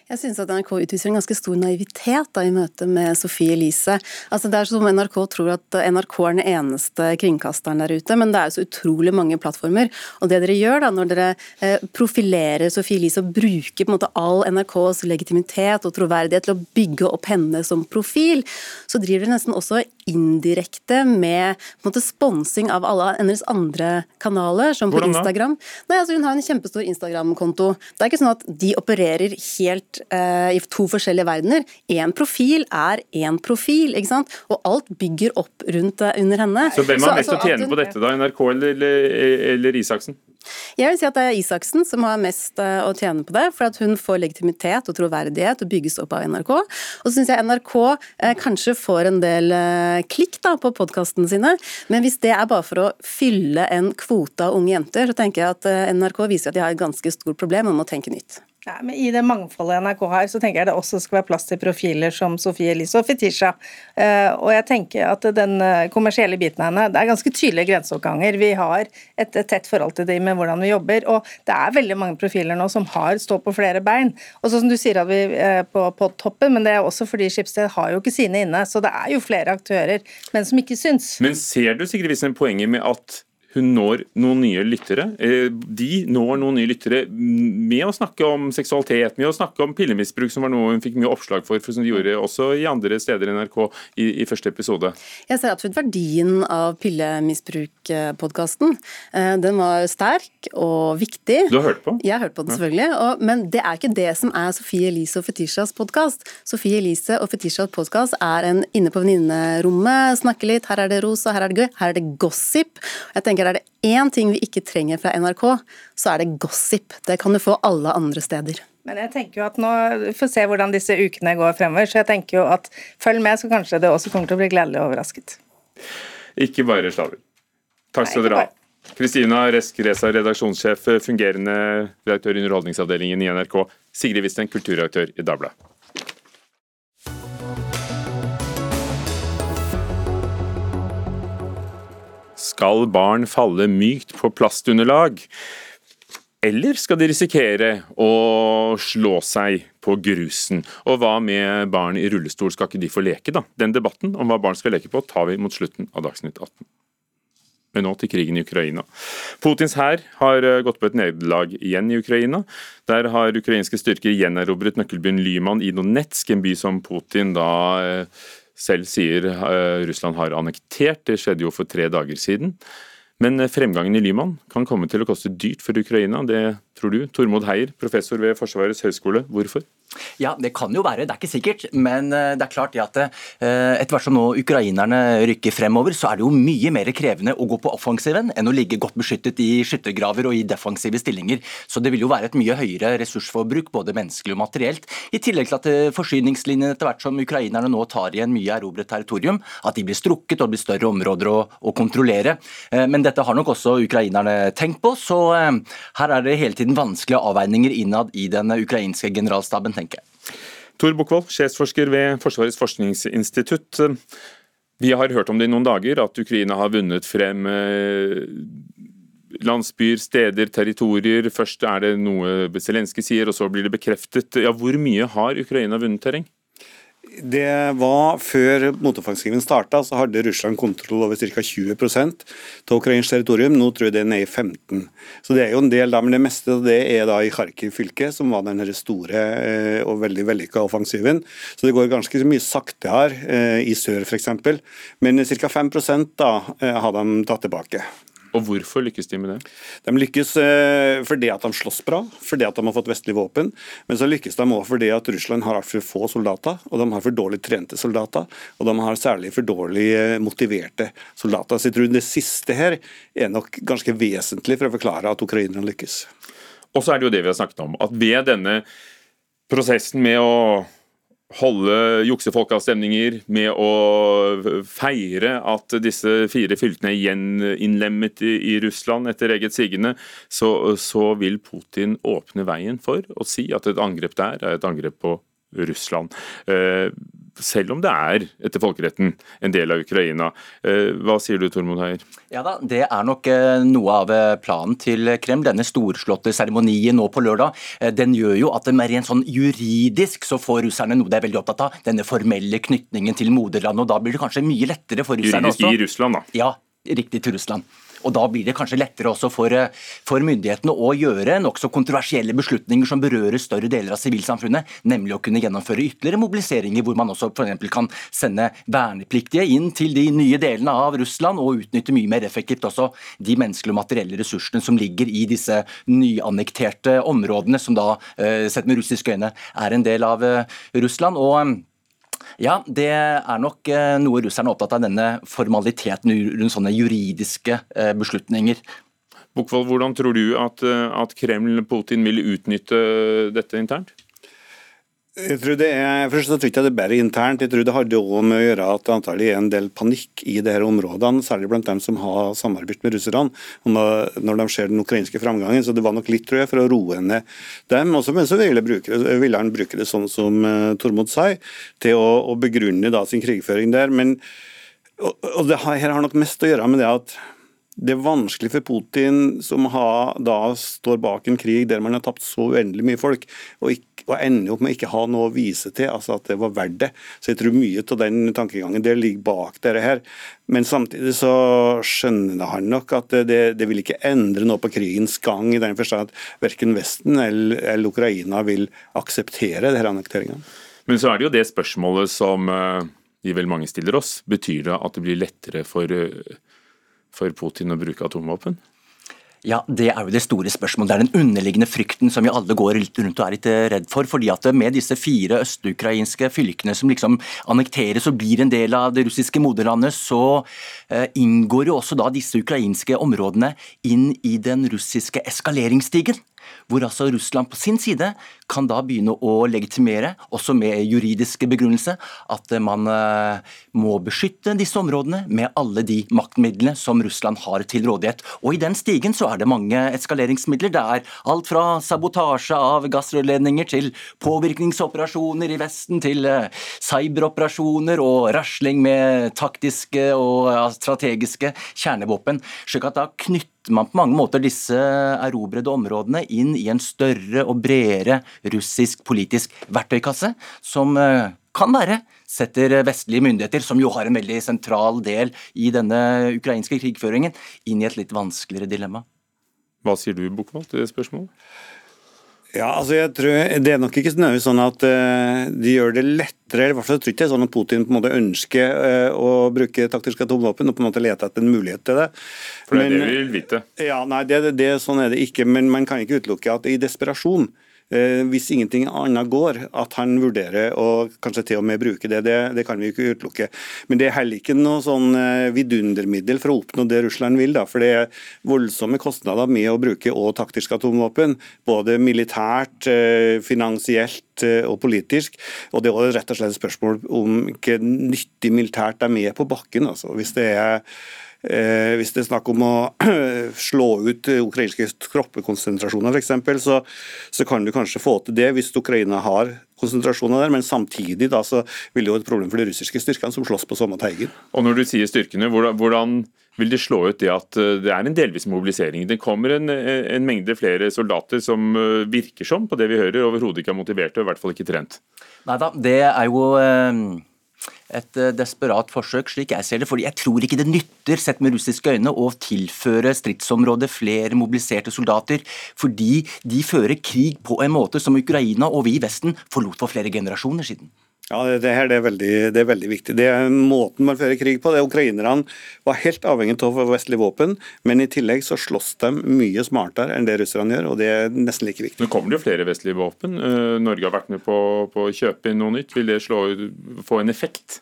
Jeg synes at NRK utviser en ganske stor naivitet da, i møte med Sofie Elise. Altså, det er som NRK tror at NRK er den eneste kringkasteren der ute, men det er jo så utrolig mange plattformer. Og det dere gjør da, når dere eh, profilerer Sofie Elise og bruker på en måte all NRKs legitimitet og troverdighet til å bygge opp henne som profil, så driver dere nesten også indirekte med måte sponsing av alle hennes andre kanaler, som på Instagram. Nei, altså Hun har en kjempestor Instagram-konto. Det er ikke sånn at de opererer helt uh, i to forskjellige verdener. Én profil er én profil, ikke sant? og alt bygger opp rundt uh, under henne. Så hvem har mest altså, å tjene på dette, da? NRK eller, eller, eller Isaksen? Jeg vil si at det er Isaksen som har mest uh, å tjene på det, for at hun får legitimitet og troverdighet og bygges opp av NRK. Og så syns jeg NRK uh, kanskje får en del uh, klikk da, på podkastene sine, men hvis det er bare for å fylle en kvote av unge jenter, så tenker jeg at NRK viser at de har et ganske stort problem og må tenke nytt. Ja, men I det mangfoldet NRK har, så tenker jeg det også skal være plass til profiler som Sofie Elise og Fetisha. Uh, og jeg tenker at den eh, kommersielle biten av henne, det er ganske tydelige grenseoppganger. Vi har et, et tett forhold til dem med hvordan vi jobber, og det er veldig mange profiler nå som har står på flere bein. Og så som du sier at vi er på, på toppen, men det er også fordi Skipsted har jo ikke sine inne, så det er jo flere aktører, men som ikke syns. Men ser du Sigrid Wissen poenget med at hun når noen nye lyttere. Eh, de når noen nye lyttere med å snakke om seksualitet, med å snakke om pillemisbruk, som var noe hun fikk mye oppslag for, for som de gjorde også i andre steder i NRK i, i første episode. Jeg ser absolutt verdien av pillemisbruk-podkasten. Eh, den var sterk og viktig. Du har hørt på? Jeg har hørt på den, selvfølgelig. Og, men det er ikke det som er Sofie Elise og Fetishas podkast. Sofie Elise og Fetishas podkast er en inne på venninnerommet, snakke litt, her er det ros og her er det gøy, her er det gossip. Jeg tenker er det én ting vi ikke trenger fra NRK, så er det gossip. Det kan du få alle andre steder. Men jeg tenker jo at nå får se hvordan disse ukene går fremover, så jeg tenker jo at følg med, så kanskje det også kommer til å bli gledelig overrasket. Ikke bare slaver. Takk skal dere ha. Kristina Resk Reza, redaksjonssjef, fungerende redaktør i Underholdningsavdelingen i NRK. Sigrid Wisten, kulturredaktør i Dagbladet. Skal barn falle mykt på plastunderlag? Eller skal de risikere å slå seg på grusen? Og hva med barn i rullestol, skal ikke de få leke, da? Den debatten om hva barn skal leke på, tar vi mot slutten av Dagsnytt 18. Men nå til krigen i Ukraina. Putins hær har eh, gått på et nederlag igjen i Ukraina. Der har ukrainske styrker gjenerobret nøkkelbyen Lyman i Donetsk, en by som Putin da eh, selv sier eh, Russland har annektert. Det skjedde jo for tre dager siden. Men fremgangen i Lyman kan komme til å koste dyrt for Ukraina. Det tror du? Tormod Heier, professor ved Forsvarets høgskole. Hvorfor? Ja, Det kan jo være, det er ikke sikkert. Men eh, det er klart at eh, etter hvert som nå ukrainerne rykker fremover, så er det jo mye mer krevende å gå på offensiven enn å ligge godt beskyttet i skyttergraver og i defensive stillinger. Så det vil jo være et mye høyere ressursforbruk, både menneskelig og materielt. I tillegg til at eh, forsyningslinjene etter hvert som ukrainerne nå tar igjen mye erobret territorium, at de blir strukket og det blir større områder å, å kontrollere. Men dette har nok også ukrainerne tenkt på, så her er det hele tiden vanskelige avveininger innad i den ukrainske generalstaben tenker jeg. Tor Bukkvold, sjefsforsker ved Forsvarets forskningsinstitutt. Vi har hørt om det i noen dager, at Ukraina har vunnet frem eh, landsbyer, steder, territorier. Først er det noe Zelenskyj sier, og så blir det bekreftet. Ja, hvor mye har Ukraina vunnet terreng? Det var Før motoffensiven starta, så hadde Russland kontroll over ca. 20% av ukrainsk territorium. Nå tror jeg det er nede i 15 Så det er jo en del da, men det meste det er da i Kharkiv fylke, som var den store eh, og veldig vellykka offensiven. Så det går ganske mye sakte her, eh, i sør f.eks. Men ca. 5 da eh, har de tatt tilbake. Og Hvorfor lykkes de med det? De lykkes eh, fordi at de slåss bra, fordi at de har fått vestlige våpen. Men så lykkes de òg fordi at Russland har for få soldater, og de har for dårlig trente soldater. Og de har særlig for dårlig eh, motiverte soldater. Så jeg tror det siste her er nok ganske vesentlig for å forklare at ukrainerne lykkes. Og så er det jo det vi har snakket om, at ved denne prosessen med å holde juksefolkeavstemninger, med å feire at disse fire fylkene er gjeninnlemmet i, Russland etter eget sigende, så, så vil Putin åpne veien for å si at et angrep der er et angrep på Russland. Eh, selv om det er, etter folkeretten, en del av Ukraina. Eh, hva sier du, Tormod Heier? Ja da, Det er nok eh, noe av planen til Kreml. Denne storslåtte seremonien nå på lørdag, den gjør jo at det mer rent sånn juridisk så får russerne noe de er veldig opptatt av. Denne formelle knytningen til moderlandet. og Da blir det kanskje mye lettere for russerne også. Juridisk i Russland, da? Ja, riktig til Russland. Og Da blir det kanskje lettere også for, eh, for myndighetene å gjøre nokså kontroversielle beslutninger som berører større deler av sivilsamfunnet, nemlig å kunne gjennomføre ytterligere mobiliseringer, hvor man også for kan sende vernepliktige inn til de nye delene av Russland, og utnytte mye mer effektivt også de menneskelige og materielle ressursene som ligger i disse nyannekterte områdene, som da, eh, sett med russiske øyne, er en del av eh, Russland. og ja, det er nok eh, noe russerne er opptatt av, denne formaliteten rundt sånne juridiske eh, beslutninger. Bokvold, hvordan tror du at, eh, at Kreml Putin vil utnytte dette internt? Jeg tror det er, først så tror jeg det er bedre internt. Jeg tror det hadde også med å gjøre at det antagelig er en del panikk i disse områdene, særlig blant dem som har samarbeidet med russerne, når de ser den ukrainske framgangen. Så det var nok litt, tror jeg, for å roe ned dem. Også, men så ville, bruke, ville, han bruke det sånn som uh, Tormod sa, til å, å begrunne da, sin krigføring der. Men, og, og det her har nok mest å gjøre med det at det er vanskelig for Putin, som har, da står bak en krig der man har tapt så uendelig mye folk, og, ikke, og ender opp med ikke ha noe å vise til, altså at det var verdt det. Så jeg tror mye av den tankegangen det ligger bak dette her. Men samtidig så skjønner han nok at det, det vil ikke endre noe på krigens gang, i den forstand at verken Vesten eller, eller Ukraina vil akseptere denne annekteringen. Men så er det jo det spørsmålet som de vi vel mange stiller oss. Betyr det at det blir lettere for uh, for Putin å bruke atomvåpen? Ja, Det er jo det store spørsmålet. Det er den underliggende frykten som vi alle går rundt og er litt eh, redd for. fordi at Med disse fire østukrainske fylkene som liksom annekteres og blir en del av det russiske moderlandet, så eh, inngår jo også da disse ukrainske områdene inn i den russiske eskaleringsstigen hvor altså Russland på sin side kan da begynne å legitimere, også med juridisk begrunnelse, at man eh, må beskytte disse områdene med alle de maktmidlene som Russland har til rådighet. Og I den stigen så er det mange eskaleringsmidler. Det er alt fra sabotasje av gassrørledninger til påvirkningsoperasjoner i Vesten, til eh, cyberoperasjoner og rasling med taktiske og strategiske kjernevåpen. slik at da knytter man på mange måter disse erobrede områdene inn i en større og bredere russisk politisk verktøykasse, som eh, kan være setter vestlige myndigheter, som jo har en veldig sentral del i denne ukrainske krigføringen, inn i et litt vanskeligere dilemma. Hva sier du, Bukkvold, til det spørsmålet? Ja, altså jeg tror Det er nok ikke nødvendigvis sånn at uh, de gjør det lettere. i hvert fall tror ikke det er sånn at Putin på en måte ønsker uh, å bruke taktiske atomvåpen og på en måte lete etter en mulighet til det. For det er men, det vi vil vite? Ja, nei, det, det, Sånn er det ikke. Men man kan ikke utelukke at i desperasjon Eh, hvis ingenting annet går, at han vurderer å kanskje til og med bruke det. Det, det kan vi ikke utelukke. Men det er heller ikke noe sånn eh, vidundermiddel for å oppnå det Russland vil. Da, for det er voldsomme kostnader med å bruke og taktiske atomvåpen. Både militært, eh, finansielt og politisk. Og det er rett og slett et spørsmål om ikke nyttig militært er på bakken. Altså. Hvis det er Eh, hvis det er snakk om å slå ut ukrainske troppekonsentrasjoner f.eks., så, så kan du kanskje få til det hvis Ukraina har konsentrasjoner der, men samtidig da, så vil det jo et problem for de russiske styrkene som slåss på samme teigen. Og Når du sier styrkene, hvordan, hvordan vil det slå ut det at eh, det er en delvis mobilisering? Det kommer en, en mengde flere soldater som eh, virker som, på det vi hører, overhodet ikke er motiverte og i hvert fall ikke trent? Nei da, det er jo... Et eh, desperat forsøk, slik jeg ser det. fordi jeg tror ikke det nytter, sett med russiske øyne, å tilføre stridsområdet flere mobiliserte soldater, fordi de fører krig på en måte som Ukraina og vi i Vesten forlot for flere generasjoner siden. Ja, det, her det er, veldig, det er veldig viktig. Det er måten man fører krig på. det Ukrainerne var helt avhengig av vestlige våpen, men i tillegg så slåss de mye smartere enn det russerne gjør, og det er nesten like viktig. Nå kommer det jo flere vestlige våpen. Eh, Norge har vært med på, på å kjøpe inn noe nytt. Vil det slå, få en effekt?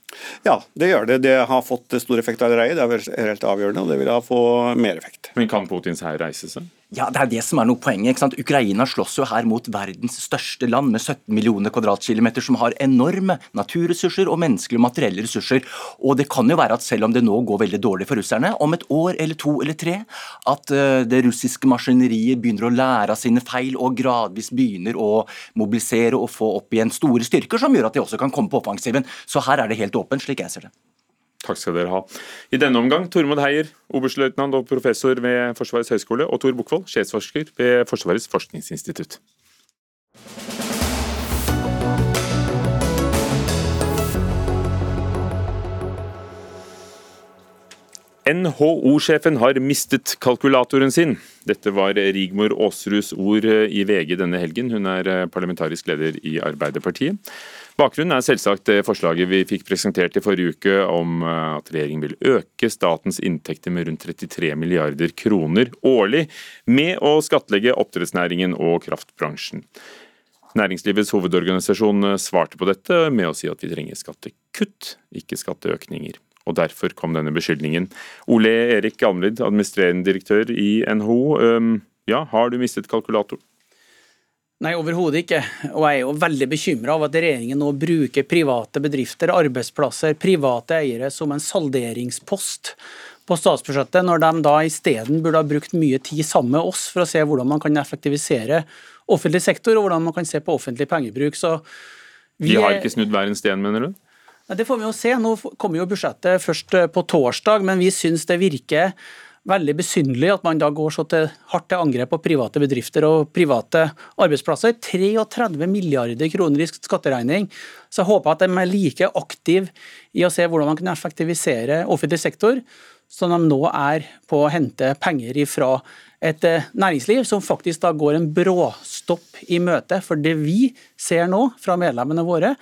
Ja, det gjør det. Det har fått stor effekt allerede. Det er helt avgjørende, og det vil ha få mer effekt. Men kan Putins hær reise seg? Ja, Det er det som er noe poenget. ikke sant? Ukraina slåss jo her mot verdens største land med 17 millioner kvadratkilometer, som har enorme naturressurser og menneskelige og materielle ressurser. Og det kan jo være at selv om det nå går veldig dårlig for russerne, om et år eller to eller tre, at uh, det russiske maskineriet begynner å lære av sine feil og gradvis begynner å mobilisere og få opp igjen store styrker, som gjør at de også kan komme på offensiven. Så her er det helt åpent, slik jeg ser det. Takk skal dere ha. I denne omgang Tormod Heier, oberstløytnant og professor ved Forsvarets høgskole, og Tor Bukkvold, sjefsforsker ved Forsvarets forskningsinstitutt. NHO-sjefen har mistet kalkulatoren sin. Dette var Rigmor Aasruds ord i VG denne helgen. Hun er parlamentarisk leder i Arbeiderpartiet. Bakgrunnen er selvsagt det forslaget vi fikk presentert i forrige uke om eh, at regjeringen vil øke statens inntekter med rundt 33 milliarder kroner årlig med å skattlegge oppdrettsnæringen og kraftbransjen. Næringslivets hovedorganisasjon eh, svarte på dette med å si at vi trenger skattekutt, ikke skatteøkninger. Og Derfor kom denne beskyldningen. Ole Erik Almlid, administrerende direktør i NHO. Ja, har du mistet kalkulatoren? Nei, overhodet ikke. Og jeg er jo veldig bekymra over at regjeringen nå bruker private bedrifter, arbeidsplasser, private eiere som en salderingspost på statsbudsjettet, når de da isteden burde ha brukt mye tid sammen med oss for å se hvordan man kan effektivisere offentlig sektor, og hvordan man kan se på offentlig pengebruk. Så vi, De har ikke snudd hver en sten, mener du? Nei, Det får vi jo se. Nå kommer jo budsjettet først på torsdag, men vi syns det virker veldig besynderlig at man da går så til, hardt til angrep på private bedrifter og private arbeidsplasser. 33 milliarder kroner i skatteregning. Så jeg håper at de er like aktive i å se hvordan man kan effektivisere offentlig sektor, som de nå er på å hente penger ifra et eh, næringsliv som faktisk da går en bråstopp i møte. For det vi ser nå fra medlemmene våre,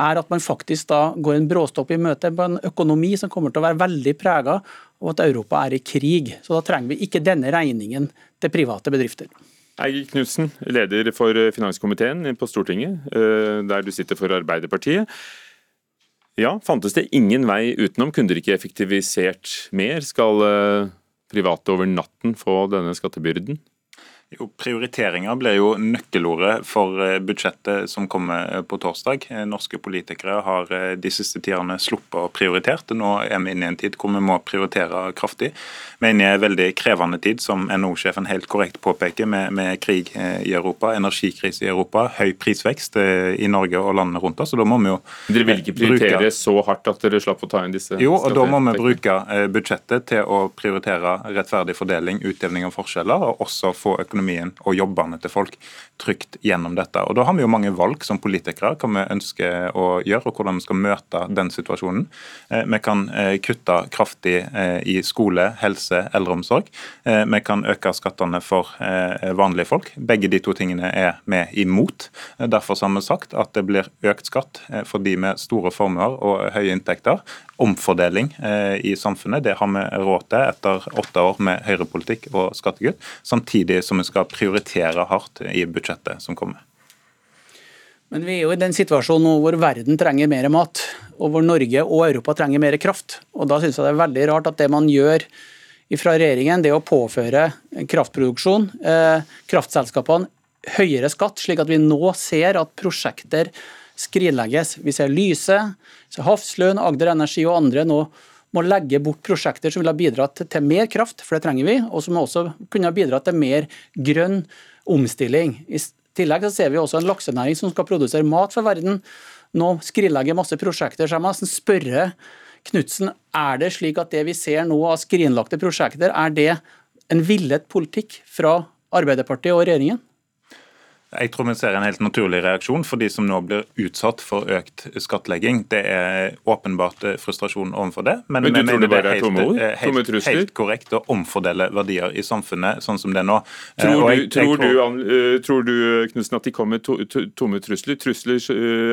er at man faktisk da går en bråstopp i møte på en økonomi som kommer til å være veldig prega og at Europa er i krig. Så da trenger vi ikke denne regningen til private bedrifter. Eigil Knutsen, leder for finanskomiteen på Stortinget, eh, der du sitter for Arbeiderpartiet. Ja, Fantes det ingen vei utenom? Kunne dere ikke effektivisert mer? Skal eh, private over natten få denne skattebyrden? Jo, Prioriteringer blir jo nøkkelordet for eh, budsjettet som kommer eh, på torsdag. Eh, norske politikere har de siste tidene sluppet å prioritere. Nå er vi inne i en tid hvor vi må prioritere kraftig. Vi er inne i en veldig krevende tid, som NHO-sjefen helt korrekt påpeker, med, med, krig i Europa, energikrise i Europa, høy prisvekst i Norge og landene rundt oss. og da må vi jo Dere vil ikke prioritere bruke... så hardt at dere slapp å ta inn disse Jo, og da må vi bruke budsjettet til å prioritere rettferdig fordeling, utjevning av forskjeller, og også få økonomi økonomien og jobbene til folk trygt gjennom dette. Og Da har vi jo mange valg som politikere hva vi ønsker å gjøre, og hvordan vi skal møte den situasjonen. Eh, vi kan eh, kutte kraftig eh, i skole, helse, eldreomsorg. Vi kan øke skattene for vanlige folk. Begge de to tingene er vi imot. Derfor har vi sagt at det blir økt skatt for de med store formuer og høye inntekter omfordeling eh, i samfunnet. Det har vi råd til etter åtte år med høyrepolitikk og skattekutt, samtidig som vi skal prioritere hardt i budsjettet som kommer. Men vi er jo i den situasjonen hvor verden trenger mer mat, og hvor Norge og Europa trenger mer kraft. Og Da synes jeg det er veldig rart at det man gjør fra regjeringen, det å påføre kraftproduksjon, eh, kraftselskapene, høyere skatt, slik at vi nå ser at prosjekter skrinlegges. Vi ser Lyse, Hafslund, Agder Energi og andre nå må legge bort prosjekter som vil ha bidratt til mer kraft, for det trenger vi, og som også kunne ha bidratt til mer grønn omstilling. I tillegg så ser vi også en laksenæring som skal produsere mat for verden. Nå skrinlegger masse prosjekter. Så jeg må nesten spørre Knutsen, er det slik at det vi ser nå av skrinlagte prosjekter, er det en villet politikk fra Arbeiderpartiet og regjeringen? Jeg tror vi ser en helt naturlig reaksjon for de som nå blir utsatt for økt skattlegging. Det er åpenbart eh, frustrasjon overfor det, men, men du tror det bare er tomme ord? Tomme helt, helt, helt, korrekt å omfordele verdier i samfunnet sånn som det er nå. Eh, tror du, tror, tror, du, tror du Knudsen, at de kommer to, to, tomme trusler? Trusler,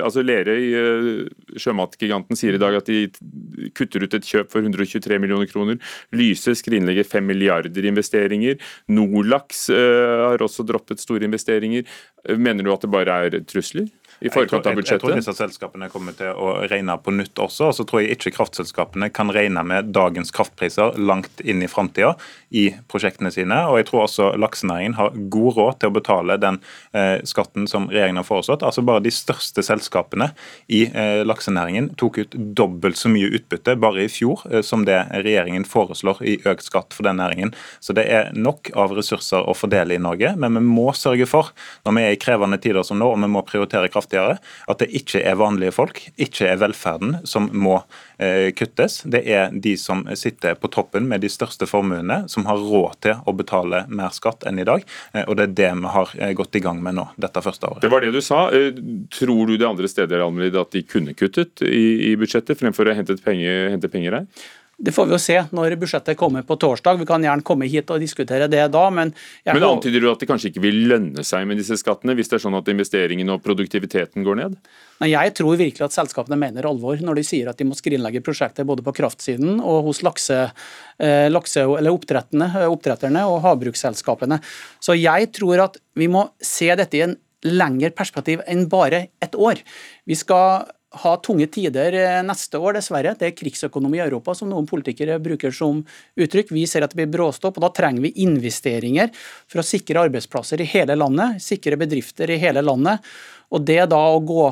altså Lerøy, sjømatgiganten, sier i dag at de kutter ut et kjøp for 123 millioner kroner. Lyse skrinlegger 5 milliarder investeringer. Nordlaks har også droppet store investeringer. Mener du at det bare er trusler? I forkant av budsjettet? Jeg, tror disse selskapene kommer til å regne på nytt også. og Så tror jeg ikke kraftselskapene kan regne med dagens kraftpriser langt inn i framtida i prosjektene sine. Og jeg tror også laksenæringen har god råd til å betale den eh, skatten som regjeringen har foreslått. Altså Bare de største selskapene i eh, laksenæringen tok ut dobbelt så mye utbytte bare i fjor eh, som det regjeringen foreslår i økt skatt for den næringen. Så det er nok av ressurser å fordele i Norge, men vi må sørge for, når vi er i krevende tider som nå, og vi må prioritere kraft kraftigere. At det ikke er vanlige folk, ikke er velferden som må eh, kuttes. Det er de som sitter på toppen med de største formuene, som har råd til å betale mer skatt enn i dag. Eh, og det er det vi har eh, gått i gang med nå, dette første året. Det var det du sa. Tror du det andre steder at de kunne kuttet i budsjettet, fremfor å hente penger, hente penger her? Det får vi jo se når budsjettet kommer på torsdag. Vi kan gjerne komme hit og diskutere det da, men Men antyder du at det kanskje ikke vil lønne seg med disse skattene, hvis det er sånn at investeringen og produktiviteten går ned? Nei, Jeg tror virkelig at selskapene mener alvor når de sier at de må skrinlegge prosjektet både på kraftsiden og hos lakse, eh, lakse eller oppdretterne og havbruksselskapene. Så jeg tror at vi må se dette i en lengre perspektiv enn bare ett år. Vi skal ha tunge tider eh, neste år, dessverre. Det er krigsøkonomi i Europa, som noen politikere bruker som uttrykk. Vi ser at det blir bråstopp, og da trenger vi investeringer for å sikre arbeidsplasser i hele landet, sikre bedrifter i hele landet. Og det da å gå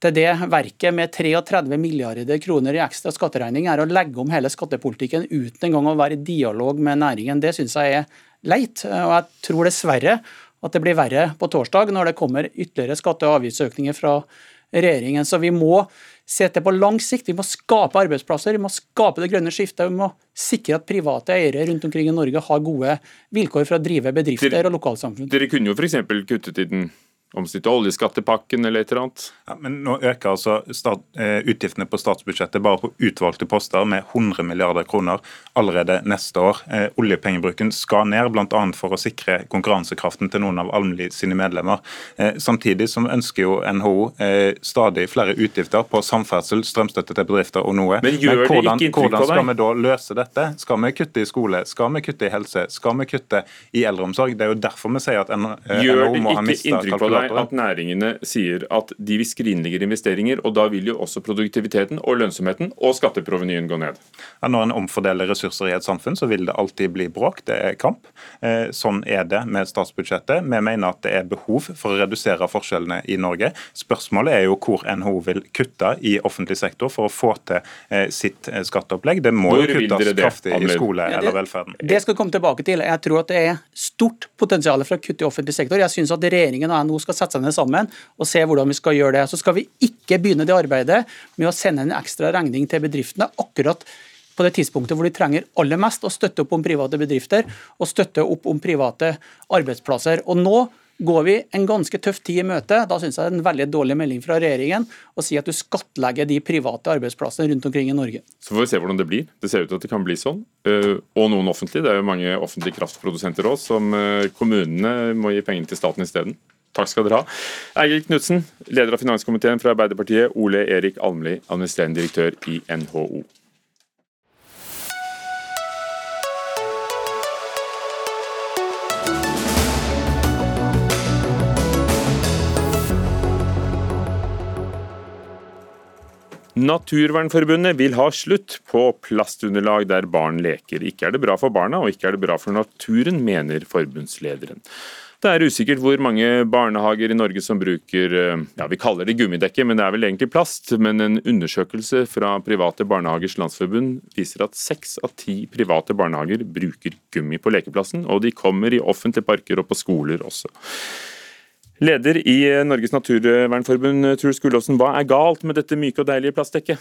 til det verket med 33 milliarder kroner i ekstra skatteregning er å legge om hele skattepolitikken uten engang å være i dialog med næringen. Det syns jeg er leit. Og jeg tror dessverre at det blir verre på torsdag, når det kommer ytterligere skatte- og avgiftsøkninger fra regjeringen. Så vi må se det på lang sikt. Vi må skape arbeidsplasser, vi må skape det grønne skiftet. Vi må sikre at private eiere rundt omkring i Norge har gode vilkår for å drive bedrifter og lokalsamfunn. Dere kunne jo f.eks. kuttet i den omstridte oljeskattepakken eller et eller annet. Ja, men Nå øker altså stat, eh, utgiftene på statsbudsjettet bare på utvalgte poster med 100 milliarder kroner allerede neste år. Eh, oljepengebruken skal ned, bl.a. for å sikre konkurransekraften til noen av Almli sine medlemmer. Eh, samtidig som ønsker jo NHO eh, stadig flere utgifter på samferdsel, strømstøtte til bedrifter og noe. Men, gjør men hvordan, hvordan skal vi da løse dette? Skal vi kutte i skole? Skal vi kutte i helse? Skal vi kutte i eldreomsorg? Det er jo derfor vi sier at NHO må ha mista kalkulatoren meg at næringene sier at de vil skrinlegge investeringer, og da vil jo også produktiviteten og lønnsomheten og skatteprovenyen gå ned. Ja, når en omfordeler ressurser i et samfunn, så vil det alltid bli bråk. Det er kamp. Eh, sånn er det med statsbudsjettet. Vi mener at det er behov for å redusere forskjellene i Norge. Spørsmålet er jo hvor NHO vil kutte i offentlig sektor for å få til eh, sitt eh, skatteopplegg. Det må hvor jo kuttes kraftig i skole ja, det, eller velferden. Det skal komme tilbake til. Jeg tror at det er stort potensial for å kutte i offentlig sektor. Jeg synes at regjeringen og NHO skal sette seg ned sammen og se hvordan vi skal gjøre det. Så skal vi ikke begynne det arbeidet med å sende en ekstra regning til bedriftene akkurat på det tidspunktet hvor de trenger aller mest å støtte opp om private bedrifter og støtte opp om private arbeidsplasser. Og nå går vi en ganske tøff tid i møte. Da syns jeg det er en veldig dårlig melding fra regjeringen å si at du skattlegger de private arbeidsplassene rundt omkring i Norge. Så får vi se hvordan det blir. Det ser ut til at det kan bli sånn. Eh, og noen offentlige. Det er jo mange offentlige kraftprodusenter òg, som eh, kommunene må gi penger til staten isteden. Takk skal dere ha. Eigil Knutsen, leder av finanskomiteen fra Arbeiderpartiet. Ole Erik Almli, administrerende direktør i NHO. Naturvernforbundet vil ha slutt på plastunderlag der barn leker. Ikke er det bra for barna, og ikke er det bra for naturen, mener forbundslederen. Det er usikkert hvor mange barnehager i Norge som bruker ja, vi kaller det gummidekke, men det er vel egentlig plast. Men en undersøkelse fra Private barnehagers landsforbund viser at seks av ti private barnehager bruker gummi på lekeplassen, og de kommer i offentlige parker og på skoler også. Leder i Norges naturvernforbund, Truls Gullåsen, hva er galt med dette myke og deilige plastdekket?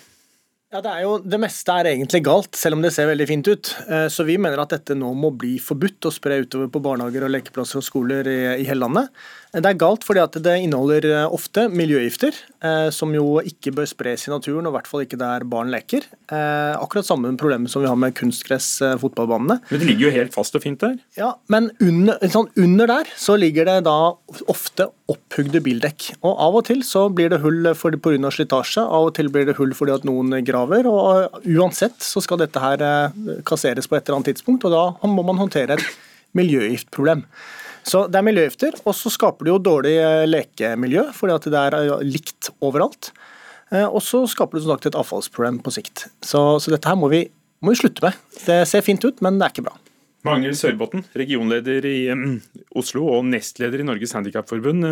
Ja, det, jo, det meste er egentlig galt, selv om det ser veldig fint ut. Eh, så vi mener at dette nå må bli forbudt å spre utover på barnehager og lekeplasser og skoler i, i hele landet. Det er galt fordi at det inneholder eh, ofte miljøgifter, eh, som jo ikke bør spres i naturen, og i hvert fall ikke der barn leker. Eh, akkurat samme problem som vi har med kunstgress-fotballbanene. Eh, men det ligger jo helt fast og fint der? Ja, men under, sånn, under, der så ligger det da ofte opphugde bildekk. Og av og til så blir det hull pga. slitasje, av og til blir det hull fordi at noen graver. og Uansett så skal dette her kasseres på et eller annet tidspunkt, og da må man håndtere et miljøgiftproblem. Så Det er miljøgifter, og så skaper det jo dårlig eh, lekemiljø, fordi at det er eh, likt overalt. Eh, og så skaper det som sagt et avfallsproblem på sikt. Så, så dette her må vi, må vi, slutte med. Det ser fint ut, men det er ikke bra. Magnhild Sørbotn, regionleder i Oslo og nestleder i Norges Handikapforbund.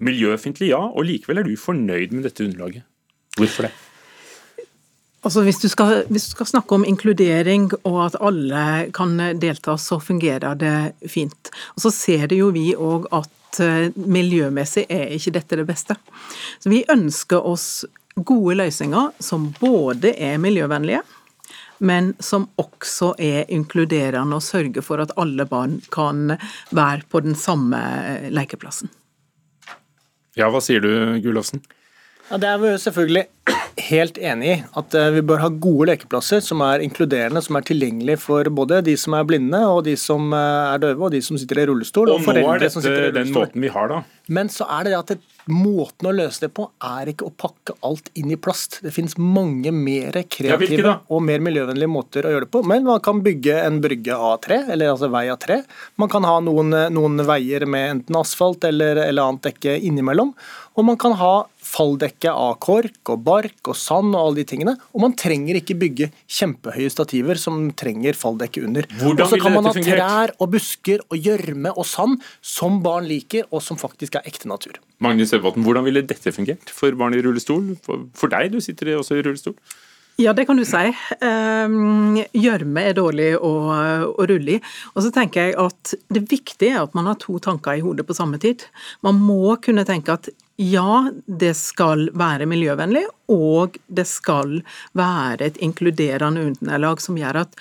Miljøfiendtlig, ja, og likevel er du fornøyd med dette underlaget. Hvorfor det? Altså hvis, du skal, hvis, du skal, snakke om inkludering og at alle kan delta, så fungerer det fint. Og Så ser det jo vi òg at eh, miljømessig er ikke dette det beste. Så Vi ønsker oss gode løsninger som både er miljøvennlige, men som også er inkluderende og sørger for at alle barn kan være på den samme lekeplassen. Ja, hva sier du, Gullofsen? Ja, Det er vi selvfølgelig helt enig i. At eh, vi bør ha gode lekeplasser som er inkluderende, som er tilgjengelige for både de som er blinde, og de som eh, er døve, og de som sitter i rullestol. Og, og er dette den måten vi har, da. Men så er det det at det, måten å løse det på er ikke å pakke alt inn i plast. Det finnes mange mer kreative ja, og mer miljøvennlige måter å gjøre det på. Men man kan bygge en brygge av tre, eller altså vei av tre. Man kan ha noen, noen veier med enten asfalt eller, eller annet dekke innimellom. Og man kan ha falldekke av kork og bark og sand og alle de tingene. Og man trenger ikke bygge kjempehøye stativer som trenger falldekke under. Og så kan man ha trær og busker og gjørme og sand som barn liker, og som faktisk er ekte natur. Magnus Evvatn, hvordan ville dette fungert for barn i rullestol? For deg, du sitter også i rullestol? Ja, det kan du si. Ehm, gjørme er dårlig å, å, rulle i. Og så tenker jeg at Det viktige er at man har to tanker i hodet på samme tid. Man må kunne tenke at ja, det skal være miljøvennlig, og det skal være et inkluderende underlag som gjør at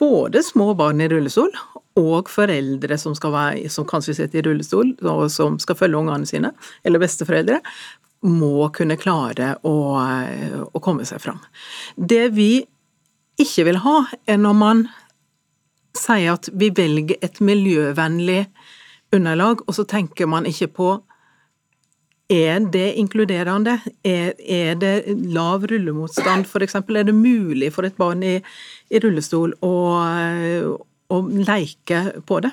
både små barn i rullestol og foreldre som, være, som kanskje sitter i rullestol, og som skal følge ungene sine, eller besteforeldre, må kunne klare å, å komme seg fram. Det vi ikke vil ha, er når man sier at vi velger et miljøvennlig underlag, og så tenker man ikke på er det inkluderende? Er, er det lav rullemotstand, f.eks.? Er det mulig for et barn i, i rullestol å, å leke på det?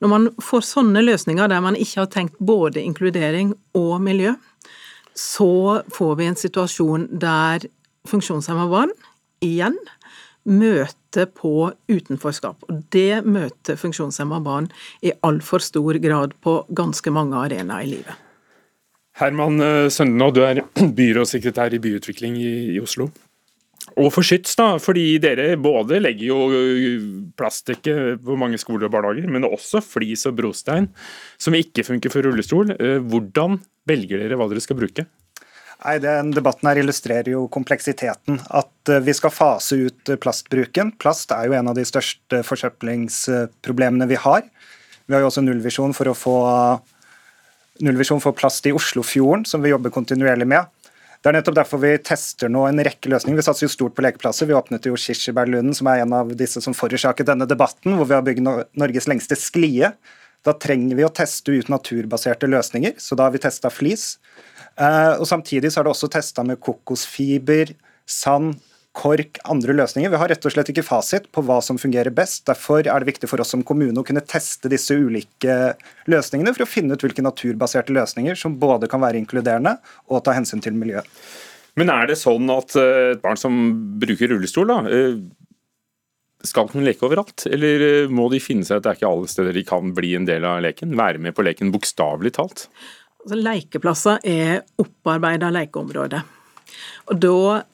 Når man får sånne løsninger der man ikke har tenkt både inkludering og miljø, så får vi en situasjon der funksjonshemma barn igjen møter på utenforskap. Og det møter funksjonshemma barn i altfor stor grad på ganske mange arenaer i livet. Herman eh, Søndenå, du er byrådssekretær i byutvikling i, i Oslo. Og for skyts, da, fordi dere både legger jo eh, plastdekke på mange skoler og barnehager, men også flis og brostein, som ikke funker for rullestol. Eh, hvordan velger dere hva dere skal bruke? Nei, Den debatten her illustrerer jo kompleksiteten. At vi skal fase ut plastbruken. Plast er jo en av de største forsøplingsproblemene vi har. Vi har jo også nullvisjon for å få nullvisjon for plast i Oslofjorden, som vi jobber kontinuerlig med. Det er nettopp derfor vi tester nå en rekke løsninger. Vi satser jo stort på lekeplasser. Vi åpnet jo Kirsebærlunden, som er en av disse som forårsaket denne debatten, hvor vi har bygd Norges lengste sklie. Da trenger vi å teste ut naturbaserte løsninger, så da har vi testa flis. Eh, og Samtidig så har det også testa med kokosfiber, sand, kork, andre løsninger. Vi har rett og slett ikke fasit på hva som fungerer best. Derfor er det viktig for oss som kommune å kunne teste disse ulike løsningene for å finne ut hvilke naturbaserte løsninger som både kan være inkluderende og ta hensyn til miljøet. Men er det sånn at eh, et barn som bruker rullestol, da, eh, skal kunne leke overalt? Eller må de finne seg at det er ikke alle steder de kan bli en del av leken? Være med på leken bokstavelig talt? Altså, lekeplasser er opparbeida lekeområder. Og da eh,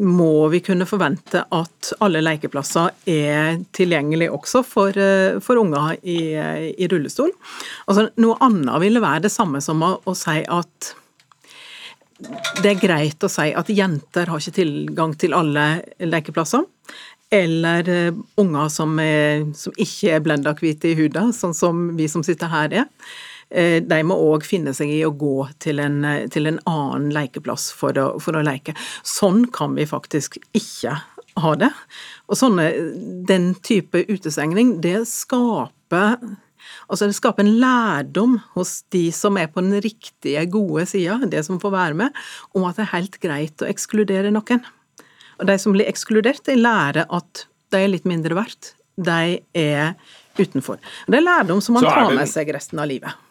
må vi kunne forvente at alle lekeplasser er tilgjengelige også for, eh, for unger i, i, rullestol. Altså, noe annet ville være det samme som å, å, si at det er greit å si at jenter har ikke tilgang til alle lekeplasser. Eller uh, unger som, er, som ikke er blenda hvite i huden, sånn som vi som sitter her er. Eh, de må òg finne seg i å gå til en, til en annen lekeplass for å, for å, leke. Sånn kan vi faktisk ikke ha det. Og sånne, den type utestengning, det skaper Altså Det skaper en lærdom hos de som er på den riktige, gode sida, det som får være med, om at det er helt greit å ekskludere noen. Og De som blir ekskludert, de lærer at de er litt mindre verdt. De er utenfor. Det er lærdom som man tar med seg resten av livet.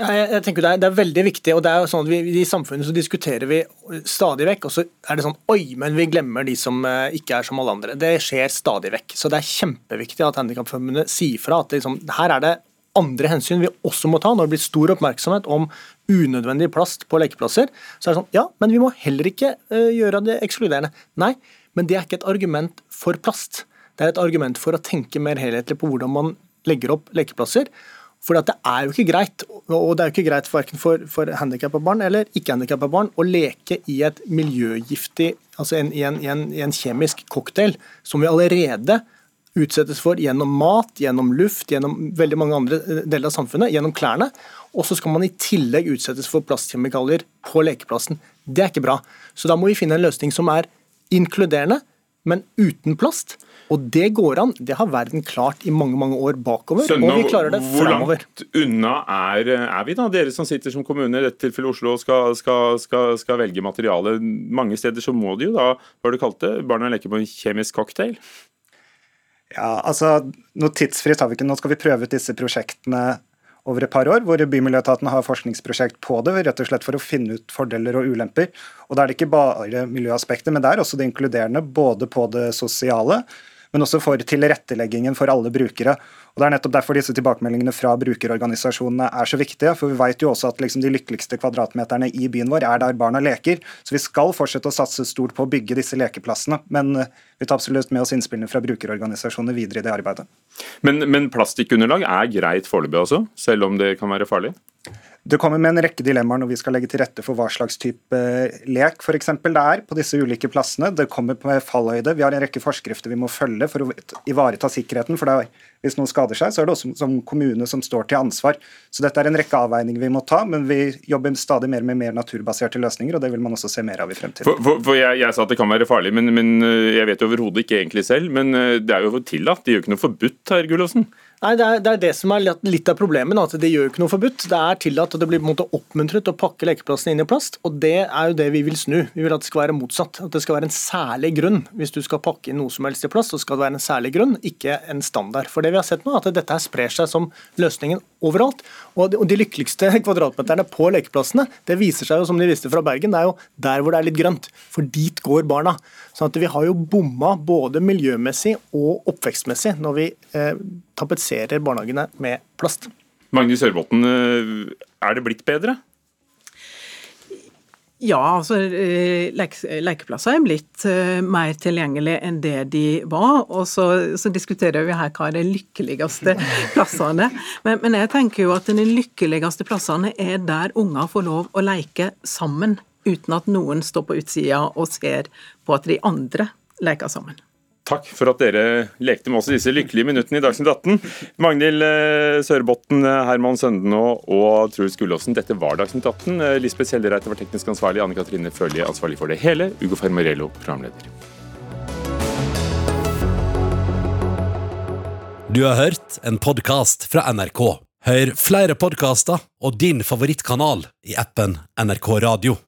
Jeg, jeg tenker det er, det er, veldig viktig. og det er jo sånn at vi, I samfunnet så diskuterer vi stadig vekk, og så er det sånn Oi, men vi glemmer de som uh, ikke er som alle andre. Det skjer stadig vekk. Så det er kjempeviktig at Handikapforbundet sier fra at liksom, her er det andre hensyn vi også må ta når det blir stor oppmerksomhet om unødvendig plast på lekeplasser. Så er det sånn Ja, men vi må heller ikke uh, gjøre det ekskluderende. Nei, men det er ikke et argument for plast. Det er et argument for å tenke mer helhetlig på hvordan man legger opp lekeplasser. For det er jo ikke greit, og det er jo ikke greit verken for, for handikappa barn eller ikke-handikappa barn å leke i et miljøgiftig, altså en, i, en, i, en, i en kjemisk cocktail som vi allerede utsettes for gjennom mat, gjennom luft, gjennom veldig mange andre eh, deler av samfunnet, gjennom klærne. Og så skal man i tillegg utsettes for plastkjemikalier på lekeplassen. Det er ikke bra. Så da må vi finne en løsning som er inkluderende, men uten plast. Og det går an. Det har verden klart i mange mange år bakover, Sønne, og vi klarer det framover. Hvor langt unna er, er, vi, da, dere som sitter som kommune, i dette tilfellet Oslo, og skal, skal, skal, skal, velge materiale? Mange steder så må de jo da, hva du kalte barna leker på en kjemisk cocktail? Ja, altså, noe tidsfrist har vi ikke. Nå skal vi prøve ut disse prosjektene over et par år, hvor Bymiljøetaten har forskningsprosjekt på det, rett og slett for å finne ut fordeler og ulemper. Og Da er det ikke bare miljøaspektet, men det er også det inkluderende, både på det sosiale, men også for tilretteleggingen for alle brukere. Og Det er nettopp derfor disse tilbakemeldingene fra brukerorganisasjonene er så viktige. For vi vet jo også at liksom de lykkeligste kvadratmeterne i byen vår er der barna leker. Så vi skal fortsette å satse stort på å bygge disse lekeplassene. Men eh, vi tar absolutt med oss innspillene fra brukerorganisasjonene videre i det arbeidet. Men, men plastikkunderlag er greit foreløpig også, selv om det kan være farlig? Det kommer med en rekke dilemmaer når vi skal legge til rette for hva slags type lek for eksempel, det er på disse ulike plassene. Det kommer med fallhøyde. Vi har en rekke forskrifter vi må følge for å ivareta sikkerheten. for er, Hvis noen skader seg, så er det også som kommune som står til ansvar. Så dette er en rekke avveininger vi må ta, men vi jobber stadig mer med mer naturbaserte løsninger, og det vil man også se mer av i fremtiden. For, for, for jeg, jeg, sa at det kan være farlig, men, men eh, jeg vet jo overhodet ikke egentlig selv. Men eh, det er jo tillatt, det gjør ikke noe forbudt, herr Gullåsen? Nei, det er, det er, det som er litt av problemet. at Det gjør jo ikke noe forbudt. Det er tillatt og det blir på en måte oppmuntret å pakke lekeplassene inn i plast. og Det er jo det vi vil snu. Vi vil at det skal være motsatt. At det skal være en særlig grunn. Hvis du skal pakke inn noe som helst i plast, så skal det være en særlig grunn, ikke en standard. For det vi har sett nå, er at dette her sprer seg som løsningen overalt. Og de lykkeligste kvadratmeterne på lekeplassene, det viser seg jo som de viste fra Bergen, det er jo der hvor det er litt grønt. For dit går barna. Sånn at vi har jo bomma både miljømessig og oppvekstmessig når vi eh, tapetserer barnehagene med plast. Magnus Sørbotn, eh, er det blitt bedre? Ja, altså eh, lekeplasser er blitt eh, mer tilgjengelige enn det de var. Og så, så diskuterer vi her hva er de lykkeligste plassene. Men, men, jeg tenker jo at de lykkeligste plassene er der unger får lov å leke sammen uten at noen står på utsida og ser på at de andre leker sammen. Takk for at dere lekte med oss i disse lykkelige minuttene i Dagsnytt 18. Magnhild eh, Sørbotn, eh, Herman Søndenå og Truls Gullåsen, dette var Dagsnytt 18. Eh, Lisbeth Kjellereite var teknisk ansvarlig, Anne Katrine Følje ansvarlig for det hele, Ugo Fermarello programleder. Du har hørt en podkast fra NRK. Hør flere podkaster og din favorittkanal i appen NRK Radio.